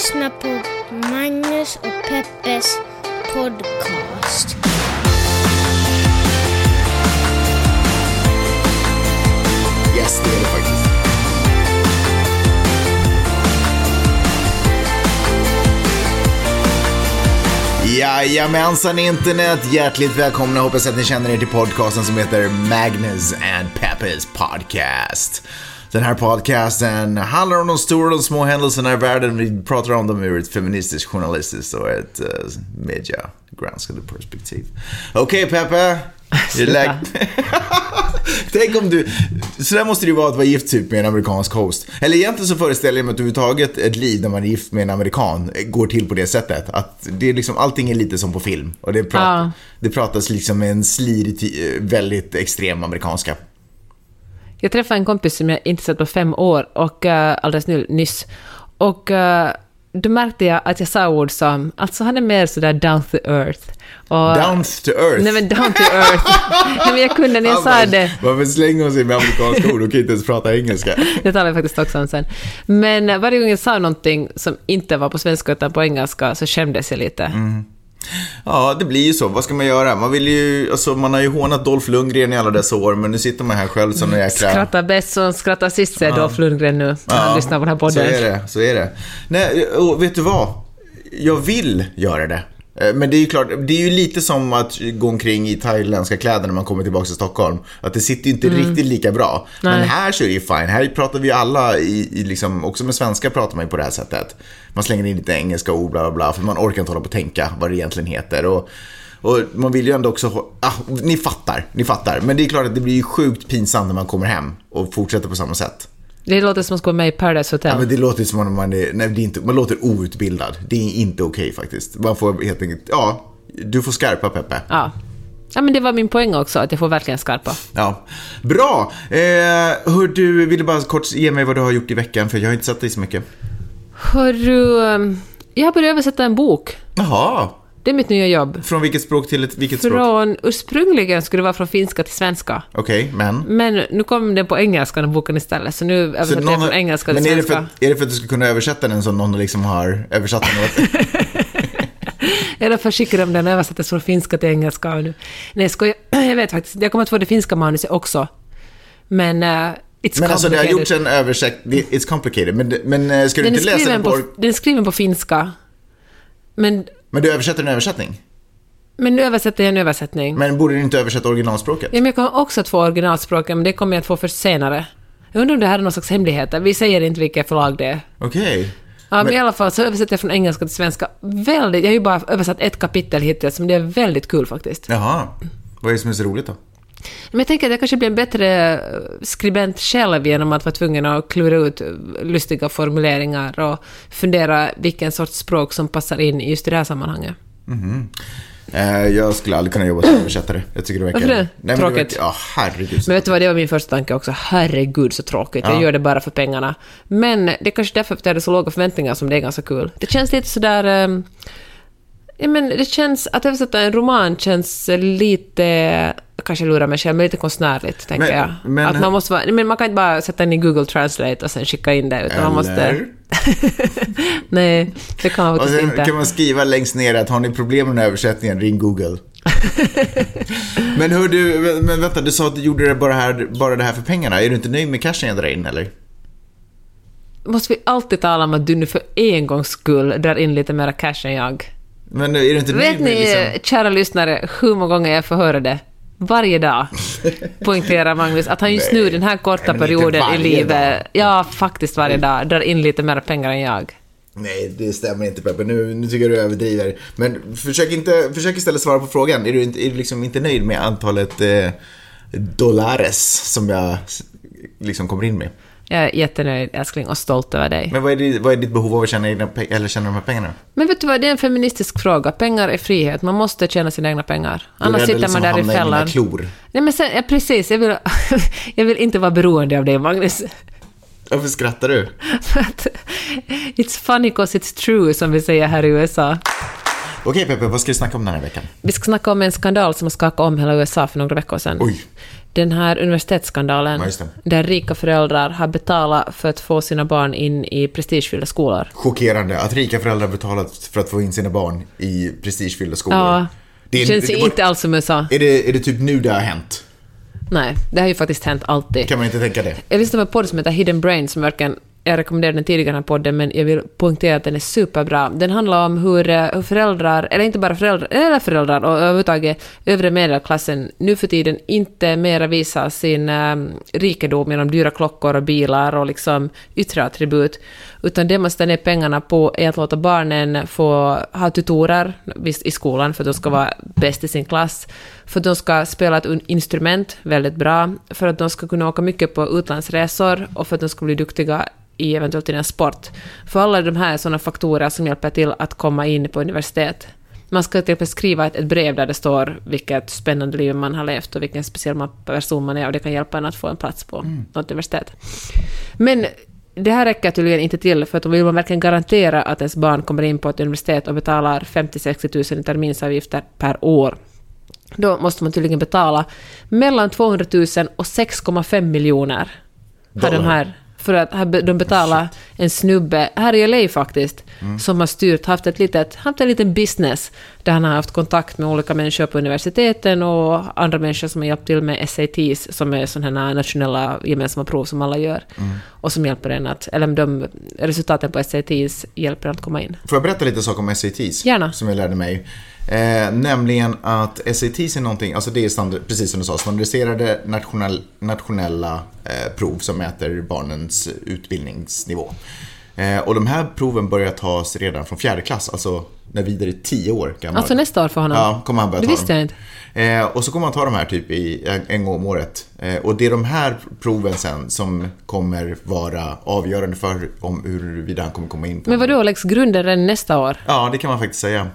lyssnar på Magnus och Peppes podcast. Yes, det är det faktiskt. Jajamensan internet, hjärtligt välkomna. Hoppas att ni känner er till podcasten som heter Magnus and Peppers podcast. Den här podcasten handlar om de stora och de små händelserna i världen. Vi pratar om dem ur ett feministiskt, journalistiskt och ett uh, mediagranskande perspektiv. Okej okay, Peppe. Sluta. Tänk om du, så där måste det ju vara att vara gift typ med en amerikansk host. Eller egentligen så föreställer jag mig att överhuvudtaget ett liv där man är gift med en amerikan går till på det sättet. Att det är liksom, allting är lite som på film. Och det, pratar, Ja. det pratas liksom med en slirig, väldigt extrem amerikanska. Jag träffade en kompis som jag inte sett på fem år, och uh, alldeles nu, nyss. Och uh, då märkte jag att jag sa ord som, alltså han är mer sådär down to earth. Och, Down to earth. Nej men down to earth. nej, men jag kunde när jag sa det. Varför slänger hon sig med amerikanska ord och kan inte ens prata engelska? Det talar jag faktiskt också om sen. Men eh, varje gång jag sa någonting som inte var på svenska utan på engelska så skämdes jag lite. Mm. Ja, det blir ju så. Vad ska man göra? Man vill ju, alltså man har ju hånat Dolph Lundgren i alla dessa år, men nu sitter man här själv som en jäkla... Skrattar bäst som skrattar sist, säger Dolph Lundgren nu när han lyssnar på den här podden. Så är det, så är det. Nej, och vet du vad? Jag vill göra det. Eh, Men det är ju klart, det är ju lite som att gå omkring i thailändska kläder när man kommer tillbaka till Stockholm. Att det sitter ju inte riktigt lika bra. Men Nej. här så är det ju fine. Här pratar vi alla, i, i liksom, också med svenska pratar man ju på det här sättet. Man slänger in lite engelska ord, bla bla bla, för man orkar inte hålla på och tänka vad det egentligen heter. Och, och man vill ju ändå också, ah, ni fattar, ni fattar. Men det är klart att det blir ju sjukt pinsamt när man kommer hem och fortsätter på samma sätt. Det låter som att gå med i Paradise Hotel. Ja, men det låter som att man är, nej, det är inte, man låter outbildad. Det är inte okej faktiskt. Man får helt enkelt, ja, du får skarpa Peppe. Ja. ja, men det var min poäng också, att jag får verkligen skarpa. Ja. Bra! Eh, hör du, vill du bara kort ge mig vad du har gjort i veckan? För jag har inte sett dig så mycket. Hörru, ehm, jag har börjat översätta en bok. Jaha. Det är mitt nya jobb. Från vilket språk till ett, vilket språk? Från, ursprungligen skulle det vara från finska till svenska. Okej, men? Men nu kom den på engelska, den boken istället, så nu översätter jag från engelska till men svenska. för, är det för att du ska kunna översätta den som någon liksom har översatt den åt Ja, därför skickade de den översattes från finska till engelska. Nu. Nej, jag skojar. Jag vet faktiskt. Jag kommer att få det finska manuset också. Men... Uh, it's Men alltså det har gjorts en översättning, it's complicated. Men, men eh, ska du den inte läsa den på, den är skriven på finska. Men, Men du översätter en översättning? men nu översätter jag en översättning. Men borde du inte översätta originalspråket? Ja, men jag kommer också att få originalspråket, men det kommer jag att få först senare. Jag undrar om det här är någon slags hemligheter. Vi säger inte vilket förlag det är. Okej. Ja, men, i alla fall så översätter jag från engelska till svenska. Väldigt, jag har ju bara översatt ett kapitel hittills, men det är väldigt kul faktiskt. Jaha. Vad är det som är så roligt då? Men jag tänker att jag kanske blir en bättre eh, skribent själv genom att vara tvungen att klura ut eh, lustiga formuleringar och fundera vilken sorts språk som passar in i just det här sammanhanget. Eh, jag skulle aldrig kunna jobba som översättare. Jag tycker det verkar... Varför det? men Tråkigt. verkar- Ja, herregud. Men vet du vad, det var min första tanke också. Herregud så tråkigt, jag Ja. gör det bara för pengarna. Men det är kanske därför att jag hade så låga förväntningar som det är ganska kul. Det känns lite sådär... ehm, Ja, men det känns... Att översätta en roman känns lite... Kanske lurar mig själv, men lite konstnärligt, tänker Men- jag. men- att man måste vara, men man kan inte bara sätta in i Google Translate och sen skicka in det, utan man måste... Eller? Nej, det kan man faktiskt inte. kan man skriva längst ner att har ni problem med den här översättningen, ring Google. men hör du, men vänta, du sa att du gjorde det bara, här, bara det här för pengarna. Är du inte nöjd med cashen jag drar in eller? Måste vi alltid tala om att du nu för en gångs skull drar in lite mera cash än jag? Men är du inte Vet med ni, liksom... kära lyssnare, hur många gånger jag får höra det? Varje dag poängterar Magnus att han just nu, den här korta perioden i livet, dag. ja faktiskt varje dag, drar in lite mer pengar än jag. Nej, det stämmer inte Peppe. Nu, nu tycker jag du överdriver. Men försök, inte, försök istället svara på frågan. Är du, inte, är du liksom inte nöjd med antalet eh, dollares som jag liksom kommer in med? Jag är jättenöjd älskling och stolt över dig. Men vad är, ditt, vad är ditt behov av att tjäna, egna, eller tjäna de här pengarna? Men vet du vad, det är en feministisk fråga. Pengar är frihet, man måste tjäna sina egna pengar. Du Annars sitter liksom man där i fällan. klor. Nej men sen, ja, precis, jag vill, jag vill inte vara beroende av dig Magnus. Varför skrattar du? It's funny cause it's true, som vi säger här i USA. Okej Peppe, vad ska vi snacka om den här veckan? Vi ska snacka om en skandal som har skakat om hela USA för några veckor sedan. Oj. Den här universitetsskandalen, Ja, det. där rika föräldrar har betalat för att få sina barn in i prestigefyllda skolor. Chockerande att rika föräldrar betalat för att få in sina barn i prestigefyllda skolor. Ja, Det det är- känns det var- inte alls som USA. Är det, är det typ nu det har hänt? Nej, det har ju faktiskt hänt alltid. Kan man inte tänka det? Jag lyssnade på en podd som heter Hidden Brain, som verkligen jag rekommenderade den tidigare, den här podden, men jag vill poängtera att den är superbra. Den handlar om hur, eh, hur föräldrar, eller inte bara föräldrar, eller föräldrar och överhuvudtaget övre medelklassen nu för tiden inte mera visar sin eh, rikedom genom dyra klockor och bilar och liksom yttre attribut, utan det man ställer pengarna på är att låta barnen få ha tutorer visst, i skolan för att de ska vara bäst i sin klass, för att de ska spela ett instrument väldigt bra, för att de ska kunna åka mycket på utlandsresor och för att de ska bli duktiga i eventuellt i en sport. För alla de här är sådana faktorer som hjälper till att komma in på universitet. Man ska till exempel skriva ett, ett brev där det står vilket spännande liv man har levt och vilken speciell person man är och det kan hjälpa en att få en plats på något universitet. Men det här räcker tydligen inte till, för att vill man verkligen garantera att ens barn kommer in på ett universitet och betalar 50-60 000 i terminsavgifter per år, då måste man tydligen betala mellan 200 000 och 6,5 miljoner. Har de Dollar. här, för att här de betalar en snubbe, här i LA faktiskt, som har styrt, haft, ett litet, haft en liten business där han har haft kontakt med olika människor på universiteten och andra människor som har hjälpt till med SATs, som är sådana här nationella gemensamma prov som alla gör, och som hjälper en att, eller de resultaten på SATs hjälper en att komma in. Får jag berätta lite saker om SATs? Gärna. Som jag lärde mig. Eh, nämligen att SATs är någonting, alltså det är standard, precis som du sa, standardiserade nationell, nationella eh, prov som mäter barnens utbildningsnivå. Eh, och de här proven börjar tas redan från fjärde klass, alltså när Vidar är tio år gammal. Alltså nästa år för honom? Ja, kommer han börja Det ta visste dem. jag inte. Eh, och så kommer han ta de här typ i en, en gång om året. Eh, och det är de här proven sen som kommer vara avgörande för om huruvida han kommer komma in på Men vadå, läggs grunden redan nästa år? Ja, det kan man faktiskt säga.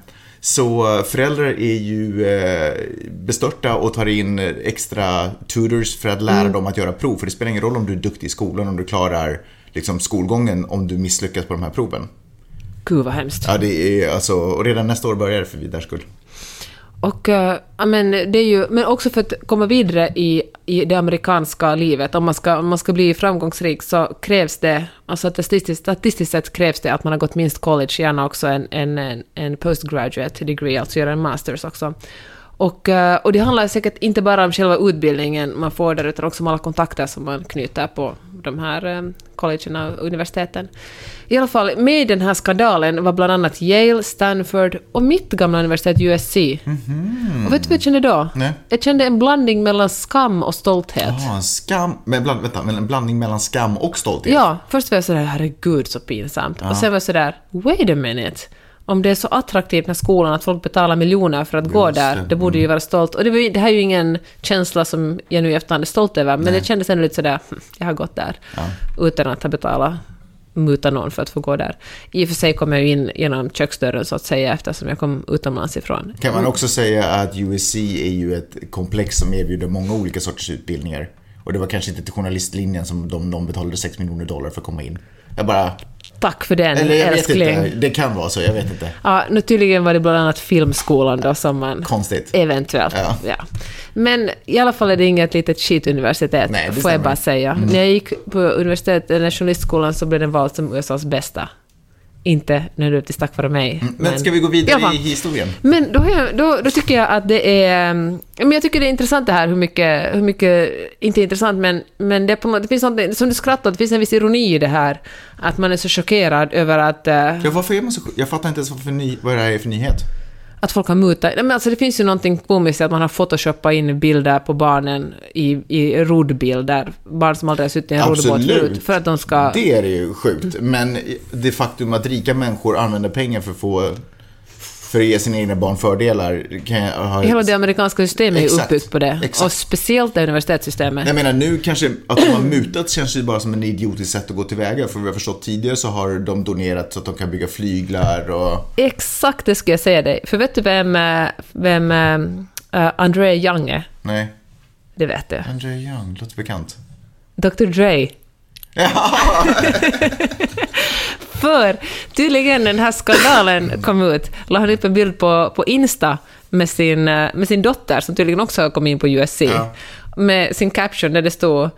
Så föräldrar är ju eh, bestörta och tar in extra tutors för att lära Mm. dem att göra prov. För det spelar ingen roll om du är duktig i skolan, om du klarar liksom, skolgången, om du misslyckas på de här proven. Gud vad hemskt. Ja, det är alltså, och redan nästa år börjar det för Vidars skull. Och, eh, men, det är ju, men också för att komma vidare i, i det amerikanska livet, om man, ska, om man ska bli framgångsrik så krävs det, alltså statistiskt, statistiskt sett krävs det att man har gått minst college, gärna också en, en, en, en postgraduate degree, alltså göra en masters också. Och, eh, och det handlar säkert inte bara om själva utbildningen man får där, utan också om alla kontakter som man knyter på de här eh, collegena och universiteten. I alla fall, med i den här skandalen var bland annat Yale, Stanford och mitt gamla universitet USC. Och vet du vad jag kände då? Nej. Jag kände en blandning mellan skam och stolthet. Ja, en skam, men bland, vänta, en blandning mellan skam och stolthet. Ja, först var jag sådär, herregud så pinsamt. Och sen var jag sådär, wait a minute. Om det är så attraktivt med skolan att folk betalar miljoner för att gå Just där, det. Mm. det borde ju vara stolt. Och det, var, det här är ju ingen känsla som jag nu i efterhand är stolt över, men det kändes ändå lite sådär, hm, jag har gått där. Utan att ha betalat muta någon för att få gå där. I och för sig kom jag ju in genom köksdörren så att säga eftersom jag kom utomlands ifrån. Kan man också säga att USC är ju ett komplex som erbjuder många olika sorters utbildningar. Och det var kanske inte till journalistlinjen som de, de betalade 6 miljoner dollar för att komma in. Jag bara... Tack för den, Eller jag vet älskling. inte, det kan vara så, jag vet inte. Ja, nu tydligen var det bland annat filmskolan då som man... Konstigt. Eventuellt, Ja. ja. Men i alla fall är det inget litet skituniversitet, Nej, får jag bara säga. När jag gick på universitetet, den här journalistskolan, så blev den vald som USAs bästa. Inte nödvändigtvis tack vare mig. Men ska vi gå vidare fall. i historien? Men då, jag, då, då tycker jag att det är... mm, Men jag tycker det är intressant det här hur mycket... Hur mycket inte intressant, men, men det, på det finns något... Som du skrattar, det finns en viss ironi i det här. Att man är så chockerad över att... eh, Ja, varför är man så... Jag fattar inte ens varför ny, vad det här är för nyhet. Att folk har mutat. Nej, men alltså det finns ju någonting komiskt i att man har photoshoppat in bilder på barnen i, i roddbilder. Barn som aldrig har suttit i en roddbåt förut. För att de ska... Det är ju sjukt. Men det faktum att rika människor använder pengar för att få... För att ge sina egna barn fördelar. Hela det amerikanska systemet är Exakt. uppbyggt på det. Exakt. Och speciellt det universitetssystemet. Jag menar nu kanske att de har mutat känns ju bara som en idiotisk sätt att gå tillväga. För jag har förstått tidigare så har de donerat så att de kan bygga flyglar och... Exakt det skulle jag säga dig. För vet du vem, eh, vem uh, Andrea Young är? Nej. Det vet du. Andrea Young, låter bekant. Dr Dre. För tydligen när den här skandalen kom ut la han upp en bild på, på Insta med sin, eh, med sin dotter som tydligen också har kommit in på USC. Ja. Med sin caption där det stod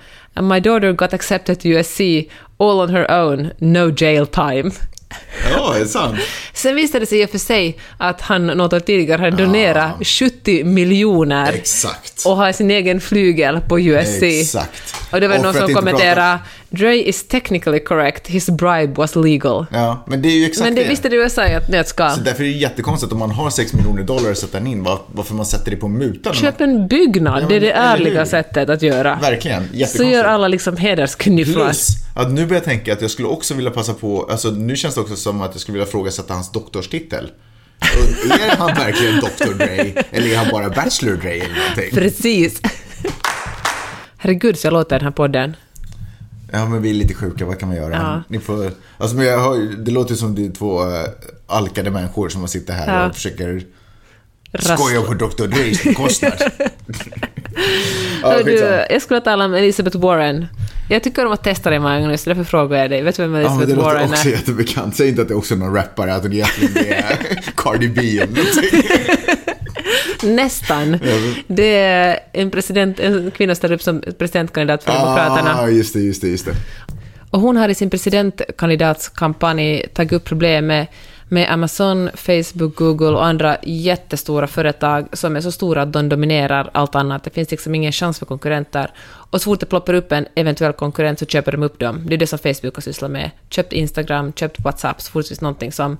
“My daughter got accepted to USC all on her own, no jail time”. Ja, är det sant? Sen visade det sig i och för sig att han något år tidigare hade donerat 70 miljoner Exakt. och har sin egen flygel på USC. Exakt. Och det var Och någon att som kommenterade “Dre is technically correct, his bribe was legal”. Ja, men det är ju exakt Men det visste du USA i ett nötskal. Så därför är det jättekonstigt om man har 6 miljoner dollar att sätta in, var- varför man sätter det på muta. när Köp en byggnad, Ja, det är det men ärliga sättet att göra. Verkligen, Så jättekonstigt. gör alla liksom hedersknyfflar. Plus, att nu börjar jag tänka att jag skulle också vilja passa på, alltså nu känns det också som att jag skulle vilja frågasätta hans doktorstitel. Och är han verkligen Dr. Dre, eller är han bara Bachelor Dre eller någonting? Precis. Herregud, så jag låter den här podden. Ja, men vi är lite sjuka, vad kan man göra? Ja. Ni får, alltså, men jag hör, det låter som det är två äh, alkade människor som sitter här Ja. och försöker Rast- skoja på Dr. Dre's bekostnad. ja, du, jag skulle tala om Elizabeth Warren. Jag tycker om att testa dig Magnus, därför frågar jag dig. Vet du vem Ja, men Elizabeth det låter Warren också är? jättebekant. Säg inte att det är också är någon rappare, att hon egentligen är Cardi B eller någonting. Nästan. Det är en, president, en kvinna ställer upp som presidentkandidat för Demokraterna. Ah, just det, just det, just det. Och hon har i sin presidentkandidatskampanj tagit upp problemet med Amazon, Facebook, Google och andra jättestora företag som är så stora att de dominerar allt annat. Det finns liksom ingen chans för konkurrenter. Och så fort det ploppar upp en eventuell konkurrent så köper de upp dem. Det är det som Facebook har sysslat med. Köpt Instagram, köpt WhatsApp, så fort det finns någonting som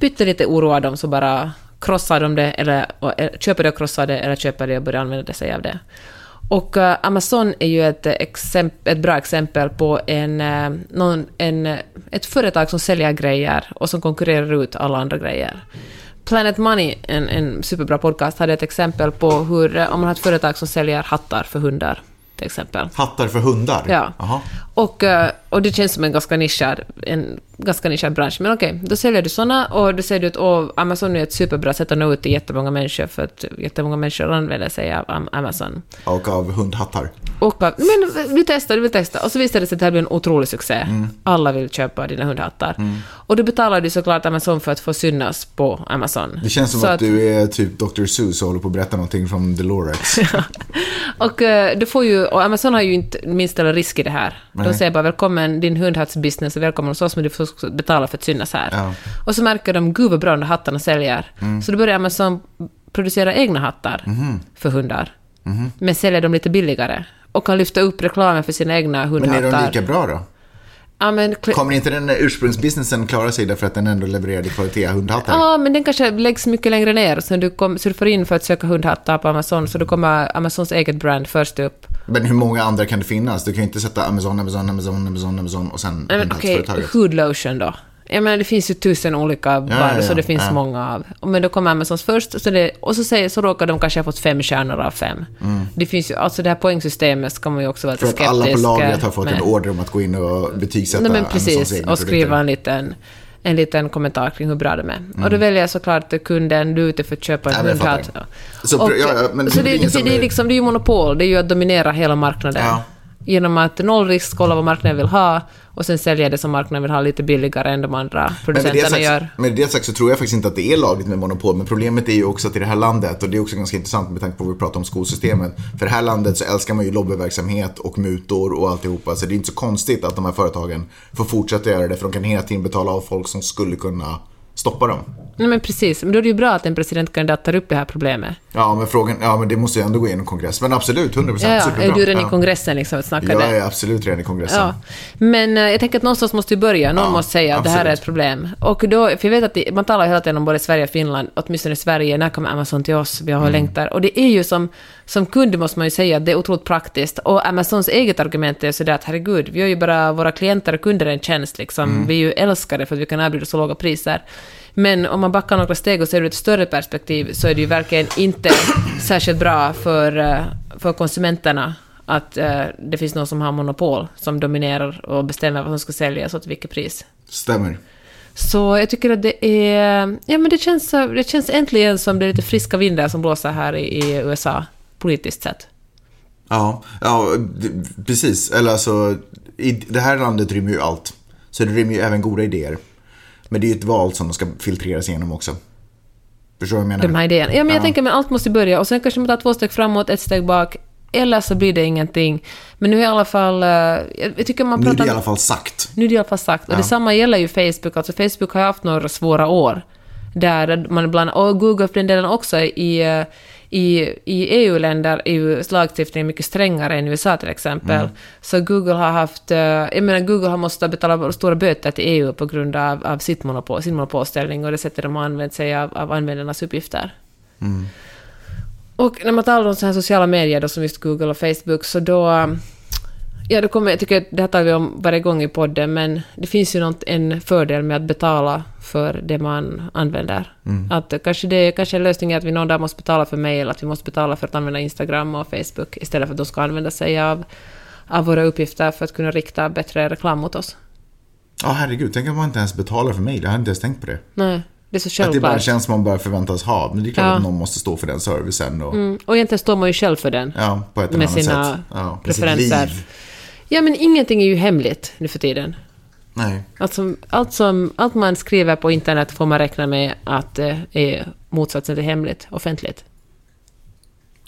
pyttelite oroar dem så bara krossar de det, eller och, eh, köper det och krossar det, eller köper det och börjar använda sig av det. Och eh, Amazon är ju ett, exempel, ett bra exempel på en, eh, någon, en, ett företag som säljer grejer och som konkurrerar ut alla andra grejer. Planet Money, en, en superbra podcast, hade ett exempel på hur, eh, om man har ett företag som säljer hattar för hundar, till exempel. Hattar för hundar? Ja. Och, eh, och det känns som en ganska nischad, en ganska nischad bransch. Men okej, då säljer du såna och då säger du att åh, Amazon är ett superbra sätt att nå ut till jättemånga människor för att jättemånga människor använder sig av Am- Amazon. Och av hundhattar. Och bara, men vi testar, vi vill testa. Och så visade det sig att det här blir en otrolig succé. Mm. Alla vill köpa dina hundhattar. Och då betalar du såklart Amazon för att få synas på Amazon. Det känns som Så att, du är typ Dr. Seuss och håller på att berätta någonting från Dolores. Och, eh, du får ju, och Amazon har ju inte minsta risk i det här. De Nej. säger bara välkommen din hundhattsbusiness och välkommen hos oss men du får också betala för att synas här. Ja. Mm. Och så märker de, gud vad bra de där hattarna säljer. Så då börjar Amazon producera egna hattar Mhm. för hundar. Men säljer dem lite billigare. Och kan lyfta upp reklamen för sina egna Men hundhattar. är de lika bra då? Ja, men, Kommer inte den ursprungsbusinessen klara sig därför att den ändå levererade kvalitet hundhattar? Ja, men den kanske läggs mycket längre ner. Så du kom, surfar in för att söka hundhattar på Amazon, så då kommer Amazons eget brand först upp. Men hur många andra kan det finnas? Du kan ju inte sätta Amazon, Amazon, Amazon, Amazon, Amazon och sen men okej, hundhattsföretaget. Hood Lotion då. Jag menar, det finns ju tusen olika varor, ja, så det finns ja. många av. Men då kommer Amazons först, så det, och så, säger, så råkar de kanske ha fått fem stjärnor av fem. Det finns ju, alltså det här poängsystemet ska man ju också vara För lite att alla på skeptisk lagret har fått med. en order om att gå in och betygsätta Nej, men precis, och skriva en liten, en liten kommentar kring hur bra de är. Mm. Och då väljer jag såklart kunden, du är ute för att köpa en fattar. Så Och, ja, ja, så det det, är det, är- liksom, det är ju monopol, det är ju att dominera hela marknaden. Ja. Genom att noll risk, kolla vad marknaden vill ha och sen sälja det som marknaden vill ha lite billigare än de andra Men producenterna sagt, gör. med det sagt så tror jag faktiskt inte att det är lagligt med monopol. Men problemet är ju också att i det här landet, och det är också ganska intressant med tanke på vad vi pratar om skolsystemet. För i det här landet så älskar man ju lobbyverksamhet och mutor och alltihopa. Så det är inte så konstigt att de här företagen får fortsätta göra det. För de kan hela tiden betala av folk som skulle kunna stoppa dem. Nej, men precis. Men då är det ju bra att en presidentkandidat tar upp det här problemet. Ja, men frågan, ja men det måste ju ändå gå igenom kongress. Men absolut, 100% Ja, ja, superbra. är du redan ja. i kongressen liksom att snacka Jag är absolut redan i kongressen. Ja, men eh, jag tänker att någonstans måste ju börja. Någon Ja, måste säga att det här är ett problem. Och då, för jag vet att det, man talar hela tiden om både Sverige och Finland, åtminstone Sverige, när kommer Amazon till oss? Vi har Mm. längtar. Och det är ju som, som kund måste man ju säga att det är otroligt praktiskt. Och Amazons eget argument är sådär att herregud, vi gör ju bara våra klienter och kunder en tjänst liksom. Mm. Vi är ju älskade för att vi kan erbjuda så låga priser. Men om man backar några steg och ser ur ett större perspektiv så är det ju verkligen inte särskilt bra för, eh, för konsumenterna att eh, det finns någon som har monopol som dominerar och bestämmer vad som ska säljas och till vilket pris. Stämmer. Så jag tycker att det är... Ja, men det känns, det känns äntligen som det är lite friska vindar som blåser här i, i USA, politiskt sett. Ja, ja precis. Eller alltså, i det här landet rymmer ju allt. Så det rymmer ju även goda idéer. Men det är ju ett val som de ska filtreras igenom också. Förstår du vad jag menar? De här idéerna. Ja, men jag Ja. tänker men allt måste börja och sen kanske man tar två steg framåt, ett steg bak. Eller så blir det ingenting. Men nu är i alla fall... eh, jag tycker man Nu är pratar... det i alla fall sagt. Nu är det i alla fall sagt. Och Ja. detsamma gäller ju Facebook. Alltså Facebook har ju haft några svåra år. Där man ibland, och Google för den delen också, i, eh, i, i EU-länder är ju lagstiftningen mycket strängare än i USA till exempel. Mm. Så Google har haft, eh, jag menar Google har måste betala stora böter till EU på grund av, av sitt monopol, sin monopolställning och det sättet de har använt sig av, av användarnas uppgifter. Mm. Och när man talar om så här sociala medier då, som just Google och Facebook, så då... Ja, då kommer, jag tycker att det här tar vi om varje gång i podden, men det finns ju något, en fördel med att betala för det man använder. Att kanske det kanske en lösning är att vi någon dag måste betala för mail, att vi måste betala för att använda Instagram och Facebook, istället för att de ska använda sig av, av våra uppgifter för att kunna rikta bättre reklam mot oss. Ja, herregud. Tänk om man inte ens betalar för mig. Jag hade inte ens tänkt på det. Nej, det är så Att det bara självklart. känns man bara förväntas ha. Men det är klart Ja. att någon måste stå för den servicen. Och, Mm, och egentligen står man ju själv för den. Ja, på ett eller Med annat sina sätt. Med sitt preferenser. Ja, men ingenting är ju hemligt nu för tiden. Nej. Alltså, allt, som, allt man skriver på internet får man räkna med att det är motsatsen till hemligt, offentligt.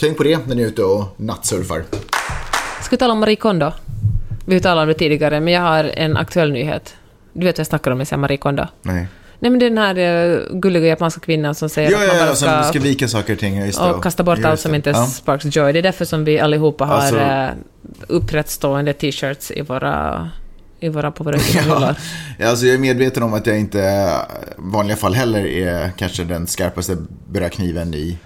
Tänk på det när ni är ute och nattsurfar. Ska vi tala om Marie Kondo? Vi har talat om det tidigare, men jag har en aktuell nyhet. Du vet vad jag snackar om när jag säger Marie Kondo? Nej. Nej, men det är den här uh, gulliga japanska kvinnan som säger Ja, att man ja, bara ja, som ska, ska vika saker och ting. ja, Just och kasta bort Ja, allt som inte Ja. sparks joy. Det är därför som vi allihopa har Alltså- uh, upprättstående t-shirts i våra, i våra, på våra. Ja, alltså jag är medveten om att jag inte i vanliga fall heller är kanske den skarpaste brödkniven i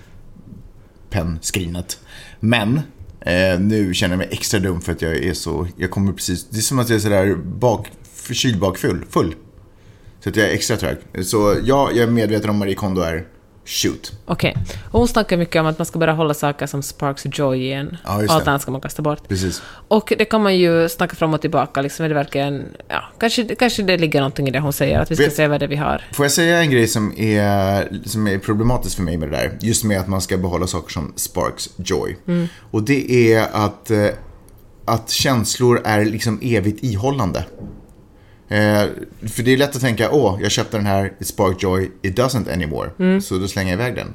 pennskrinet. Men eh, nu känner jag mig extra dum för att jag är så, jag kommer precis, det är som att jag är sådär bak, förkyld bakfull, full. Så att jag är extra trög. Så ja, jag är medveten om Marie Kondo är shoot. Okej. Och hon snackar mycket om att man ska bara hålla saker som sparks joy igen. Ja, och allt annat ska man kasta bort. Precis. Och det kan man ju snacka fram och tillbaka, liksom är det verkligen... Ja, kanske, kanske det ligger någonting i det hon säger, att vi ska Vet- se vad det vi har. Får jag säga en grej som är, som är problematisk för mig med det där? Just med att man ska behålla saker som sparks joy. Och det är att, eh, att känslor är liksom evigt ihållande. Eh, för det är lätt att tänka, åh, jag köpte den här, it sparked joy, it doesn't anymore. Så då slänger jag iväg den.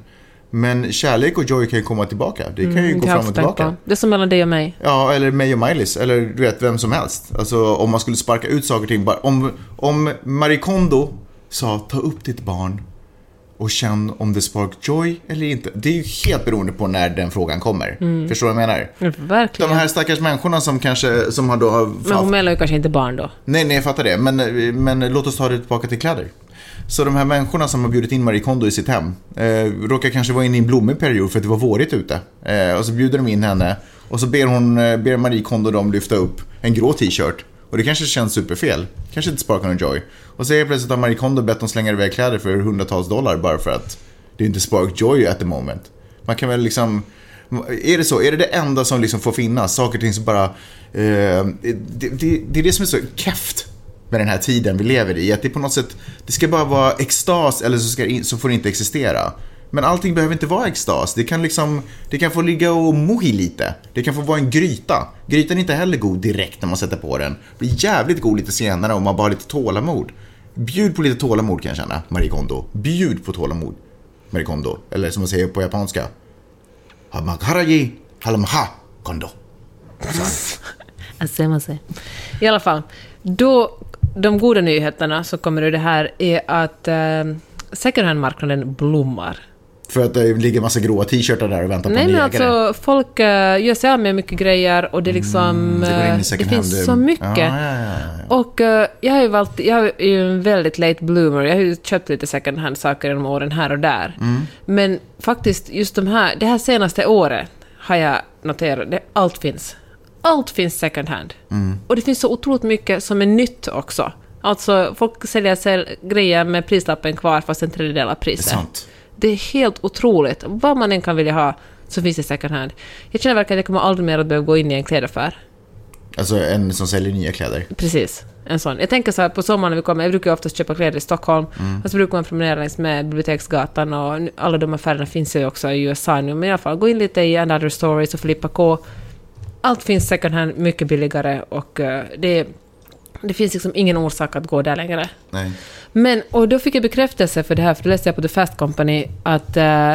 Men kärlek och joy kan ju komma tillbaka. Det kan ju gå har jag fram och tillbaka. Det är som mellan dig och mig. Ja, eller mig och Miley's, eller du vet, vem som helst. Alltså om man skulle sparka ut saker och ting. Bara, om, om Marie Kondo sa ta upp ditt barn och känn om det spark joy eller inte. Det är ju helt beroende på när den frågan kommer. Förstår du vad jag menar? Mm, Verkligen. De här stackars människorna som kanske, som har då har Men hon menar ju kanske inte barn då. Nej, nej, jag fattar det. Men, men låt oss ta det tillbaka till kläder. Så de här människorna som har bjudit in Marie Kondo i sitt hem eh, råkar kanske vara inne i en blommig period för att det var vårigt ute. Eh, och så bjuder de in henne och så ber, hon, eh, ber Marie Kondo dem lyfta upp en grå t-shirt. Och det kanske känns superfel. Kanske inte sparkar någon joy. Och så är plötsligt har Marie Kondo bett dem slänga iväg kläder för hundratals dollar bara för att det är inte spark joy at the moment. Man kan väl liksom... Är det så? Är det det enda som liksom får finnas? Saker och ting som bara... Eh, det, det, det är det som är så keft med den här tiden vi lever i. Att det på något sätt, det ska bara vara extas eller så, ska det så får det inte existera. Men allting behöver inte vara extas. Det kan liksom, det kan få ligga och mohi lite. Det kan få vara en gryta. Grytan är inte heller god direkt när man sätter på den. Det blir jävligt god lite senare om man bara har lite tålamod. Bjud på lite tålamod kan jag känna, Marie Kondo. Bjud på tålamod, Marie Kondo. Eller som man säger på japanska. Hamakaraji halamha kondo. Alltså, I alla fall, då, de goda nyheterna som kommer ur det här är att eh, second hand-marknaden blommar. För att det ligger massa gråa t-shirtar där och väntar på Nej en men ägare. alltså, folk uh, gör sig av med mycket grejer och det är liksom... Mm, det det finns så mycket. Ja, ja, ja. Och eh, jag har ju valt, jag är ju en väldigt late bloomer. Jag har ju köpt lite second hand-saker genom åren här och där. Mm. Men faktiskt, just de här, det här senaste året har jag noterat, det, allt finns. Allt finns second hand. Mm. Och det finns så otroligt mycket som är nytt också. Alltså, folk säljer sälj, grejer med prislappen kvar fast en tredjedel av priset. Det är helt otroligt. Vad man än kan vilja ha så finns det second hand. Jag känner verkligen att jag kommer aldrig mer att behöva gå in i en klädaffär. Alltså en som säljer nya kläder. Precis, en sån. Jag tänker så här på sommaren när vi kommer, jag brukar ju oftast köpa kläder i Stockholm, Mm. och så brukar man promenera längs med Biblioteksgatan och alla de affärerna finns ju också i USA nu, men i alla fall gå in lite i Another Stories och Filippa K. Allt finns second hand mycket billigare och eh, det är Det finns liksom ingen orsak att gå där längre. Nej. Men, och då fick jag bekräftelse för det här, för då läste jag på The Fast Company att, eh,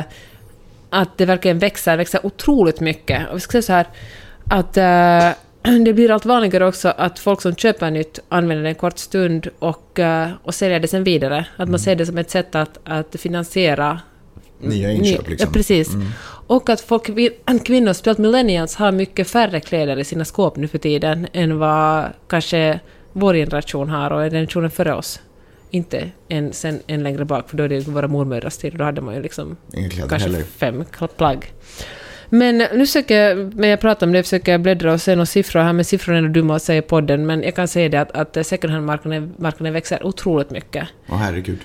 att det verkligen växer, växer otroligt mycket. Och vi ska säga så här, att eh, det blir allt vanligare också att folk som köper nytt använder det en kort stund och, eh, och säljer det sen vidare. Att man ser det som ett sätt att, att finansiera Nya inköp liksom. Ja, precis. Och att folk, kvinnor, speciellt millennials, har mycket färre kläder i sina skåp nu för tiden än vad kanske vår generation har och generationen före oss. Inte än, sen, än längre bak, för då är det ju våra mormödrars tid då hade man ju liksom kanske heller. fem plagg. Men nu försöker jag, när jag pratar om det, försöker jag bläddra och se några siffror här, men siffrorna är nog dumma att säga i podden, men jag kan säga det att, att second hand-marknaden marknaden växer otroligt mycket. Åh herregud.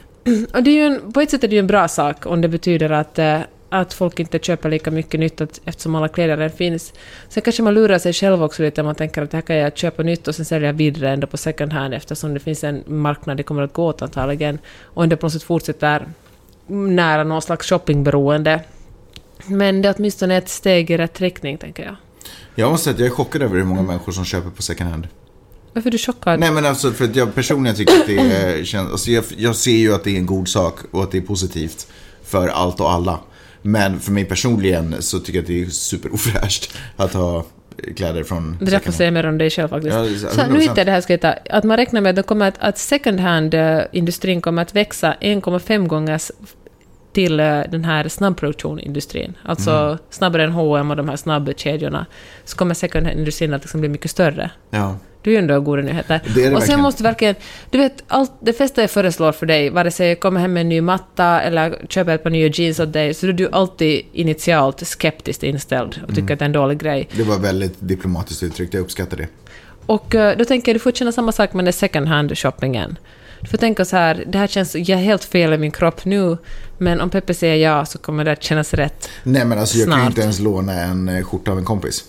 Och det är ju en, på ett sätt är det ju en bra sak om det betyder att, eh, att folk inte köper lika mycket nytt att, eftersom alla kläder redan finns. Sen kanske man lurar sig själv också lite man tänker att det här kan jag köpa nytt och sen sälja vidare ändå på second hand eftersom det finns en marknad det kommer att gå åt antagligen och ändå på något sätt fortsätter nära någon slags shoppingberoende. Men det är åtminstone ett steg i rätt riktning, tänker jag. Jag måste säga att jag är chockad över hur många människor som köper på second hand. Varför är du chockad? Nej men alltså för att jag personligen tycker att det är, känns, alltså jag, jag ser ju att det är en god sak och att det är positivt för allt och alla. Men för mig personligen så tycker jag att det är superofräscht att ha kläder från Det där får säga mer om dig själv faktiskt. Ja, så- nu 100%. hittade jag det här, ska jag ta, att man räknar med att, kommer att, att second hand-industrin kommer att växa 1,5 gånger till eh, den här snabbproduktionindustrin. Alltså Mm. snabbare än H&M och de här snabbkedjorna. Så kommer second hand-industrin att liksom bli mycket större. Ja. Du är ju ändå goda nyheter. Det är det och sen måste verkligen... Du vet, allt, det flesta jag föreslår för dig, vare sig jag kommer hem med en ny matta eller köper ett par nya jeans åt dig, så är du alltid initialt skeptiskt inställd och tycker Mm. att det är en dålig grej. Det var väldigt diplomatiskt uttryckt, jag uppskattar det. Och eh, då tänker jag, du får känna samma sak med den second hand-shoppingen. Du får tänka så här, det här känns jag är helt fel i min kropp nu, men om Peppe säger ja så kommer det att kännas rätt. Nej men alltså jag kan ju Snart. inte ens låna en eh, skjorta av en kompis.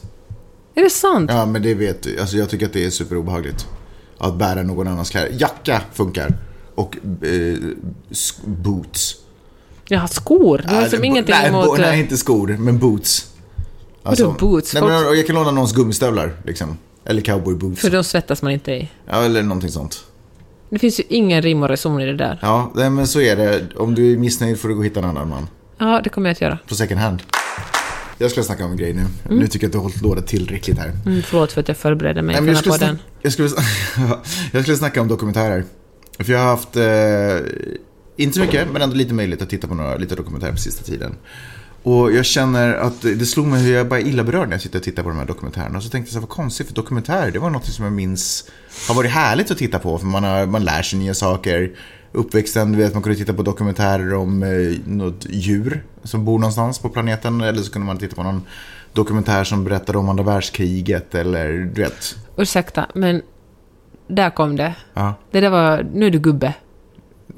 Är det sant? Ja men det vet du, alltså jag tycker att det är superobehagligt. Att bära någon annans kläder. Jacka funkar. Och eh, boots. Jag har skor. Du har Nej, liksom ingenting nej, emot... bo- eh, nej, inte skor, men boots. Alltså, Vadå boots? Nej, men, jag kan låna någons gummistövlar, liksom. Eller cowboyboots. För de svettas man inte i. Ja, eller någonting sånt. Det finns ju ingen rim och reson i det där. Ja, nej, men så är det. Om du är missnöjd får du gå och hitta en annan man. Ja, det kommer jag att göra. På second hand. Jag skulle snacka om en grej nu. Nu tycker jag att du har hållit låda tillräckligt här. Mm, förlåt för att jag förberedde mig Nej, för men den jag, här skulle podden. jag, skulle, jag skulle snacka om dokumentärer. För jag har haft, eh, inte så mycket, men ändå lite möjlighet att titta på några lite dokumentärer på sista tiden. Och jag känner att det slog mig hur jag bara illa berörd när jag sitter och tittar på de här dokumentärerna. Och så tänkte jag så här, vad konstigt, för dokumentärer, det var något som jag minns har varit härligt att titta på. För man, har, man lär sig nya saker. Uppväxten, du vet, man kunde titta på dokumentärer om eh, något djur som bor någonstans på planeten. Eller så kunde man titta på någon dokumentär som berättade om andra världskriget. Eller du vet, Ursäkta, men där kom det. ja. Det där var... Nu är du gubbe.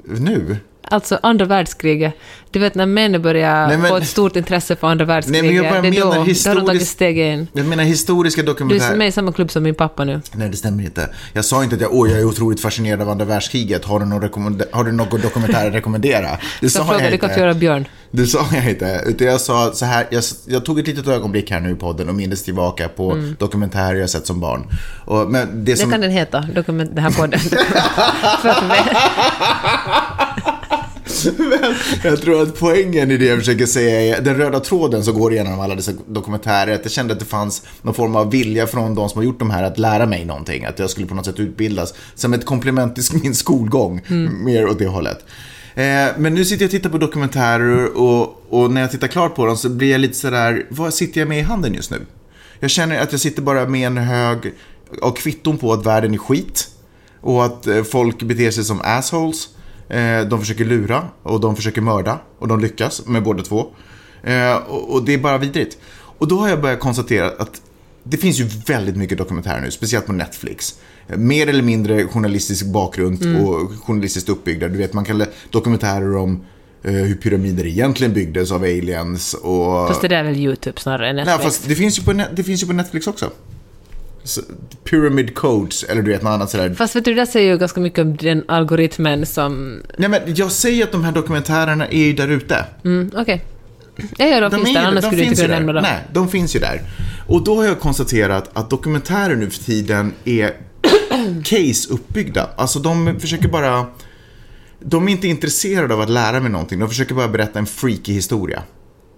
Nu? Alltså andra världskriget. Du vet när män börjar Nej, men- få ett stort intresse för andra världskriget. Nej, men jag bara det är då, menar då har de tagit steg in. Jag menar historiska Du är dokumentärer. med i samma klubb som min pappa nu. Nej, det stämmer inte. Jag sa inte att jag, åh, jag är otroligt fascinerad av andra världskriget. Har du någon, rekommend- har du någon dokumentär att rekommendera? Det Jag sa frågade jag inte. göra Björn. Det sa jag inte. Utan jag sa så här, jag, jag tog ett litet ögonblick här nu i podden och mindes tillbaka på dokumentärer jag sett som barn. Och, men det Mm. Det som... kan den heta, dokument, den här podden. Med, Jag tror att poängen i det jag försöker säga är den röda tråden som går igenom alla dessa dokumentärer. Att jag kände att det fanns någon form av vilja från de som har gjort de här att lära mig någonting. Att jag skulle på något sätt utbildas. Som ett komplement till min skolgång. Mer åt det hållet. Eh, men nu sitter jag och tittar på dokumentärer och, och när jag tittar klart på dem så blir jag lite sådär, vad sitter jag med i handen just nu? Jag känner att jag sitter bara med en hög av kvitton på att världen är skit. Och att eh, folk beter sig som assholes. Eh, De försöker lura och de försöker mörda. Och de lyckas med båda två. Eh, Och det är bara vidrigt. Och då har jag börjat konstatera att det finns ju väldigt mycket dokumentärer nu, speciellt på Netflix. Mer eller mindre journalistisk bakgrund och journalistiskt uppbyggda. Du vet, man kan dokumentärer om eh, hur pyramider egentligen byggdes av aliens och... fast det där är väl YouTube snarare än Nej, Netflix. fast det finns ju på, det finns ju på Netflix också. Pyramid Codes, eller du vet något annat sådär. Fast vet du, det där säger ju ganska mycket om den algoritmen som... Nej men jag säger att de här dokumentärerna är ju där ute. Mm, Okej. Ja, ja, de, finns är där, annars skulle du inte kunna nämna dem. Nej, de finns ju där. Och då har jag konstaterat att dokumentärer nu för tiden är case uppbyggda. Alltså de försöker bara... De är inte intresserade av att lära mig någonting. De försöker bara berätta en freaky historia.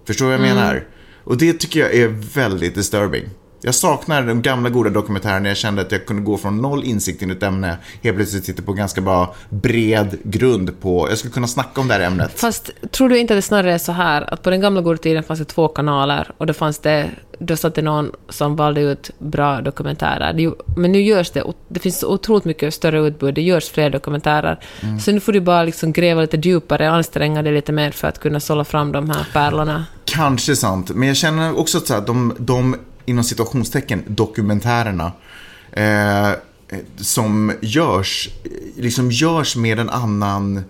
Förstår du vad jag Mm. menar? Och det tycker jag är väldigt disturbing. Jag saknar de gamla goda dokumentärerna jag kände att jag kunde gå från noll insikt in i ett ämne, helt plötsligt sitter på ganska bra bred grund på, jag skulle kunna snacka om det här ämnet. Fast tror du inte att det snarare är så här att på den gamla goda tiden fanns det två kanaler och då fanns det, då satt det någon som valde ut bra dokumentärer. Det, men nu görs det, det finns otroligt mycket större utbud, det görs fler dokumentärer. Mm. Så nu får du bara liksom gräva lite djupare, anstränga dig lite mer för att kunna sålla fram de här pärlorna. Kanske sant, men jag känner också att så här, de, de inom situationstecken dokumentärerna eh, som görs, liksom görs med en annan,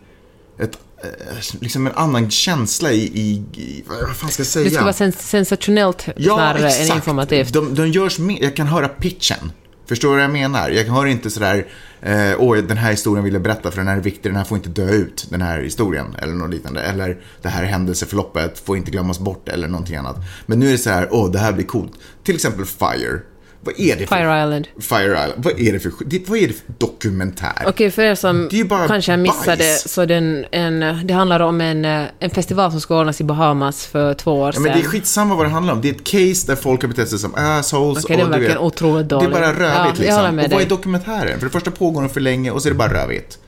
ett, eh, liksom en annan känsla i, i, i vad fan ska jag säga? Det ska vara sens sensationellt snarare än informativt. De, de görs med, jag kan höra pitchen. Förstår du vad jag menar? Jag hör inte sådär, eh, åh den här historien vill jag berätta för den här är viktig, den här får inte dö ut, den här historien, eller något liknande. Eller det här händelseförloppet får inte glömmas bort, eller någonting annat. Men nu är det så här, åh det här blir coolt. Till exempel Fire. Vad är det för... Fire Island. Fire Island. Vad är det för, det, vad är det för dokumentär? Okej, för er som Det är kanske missade bajs. så den, en, det handlar om en, eh, en festival som ska ordnas i Bahamas för två år Ja, sedan. men det är skitsamma vad det handlar om. Det är ett case där folk har betett sig som assholes. Okej, och du verkar vet, otroligt Det är bara Ja, rövigt håller liksom. och vad är dokumentären? För det första pågår den för länge och så är det bara rövigt.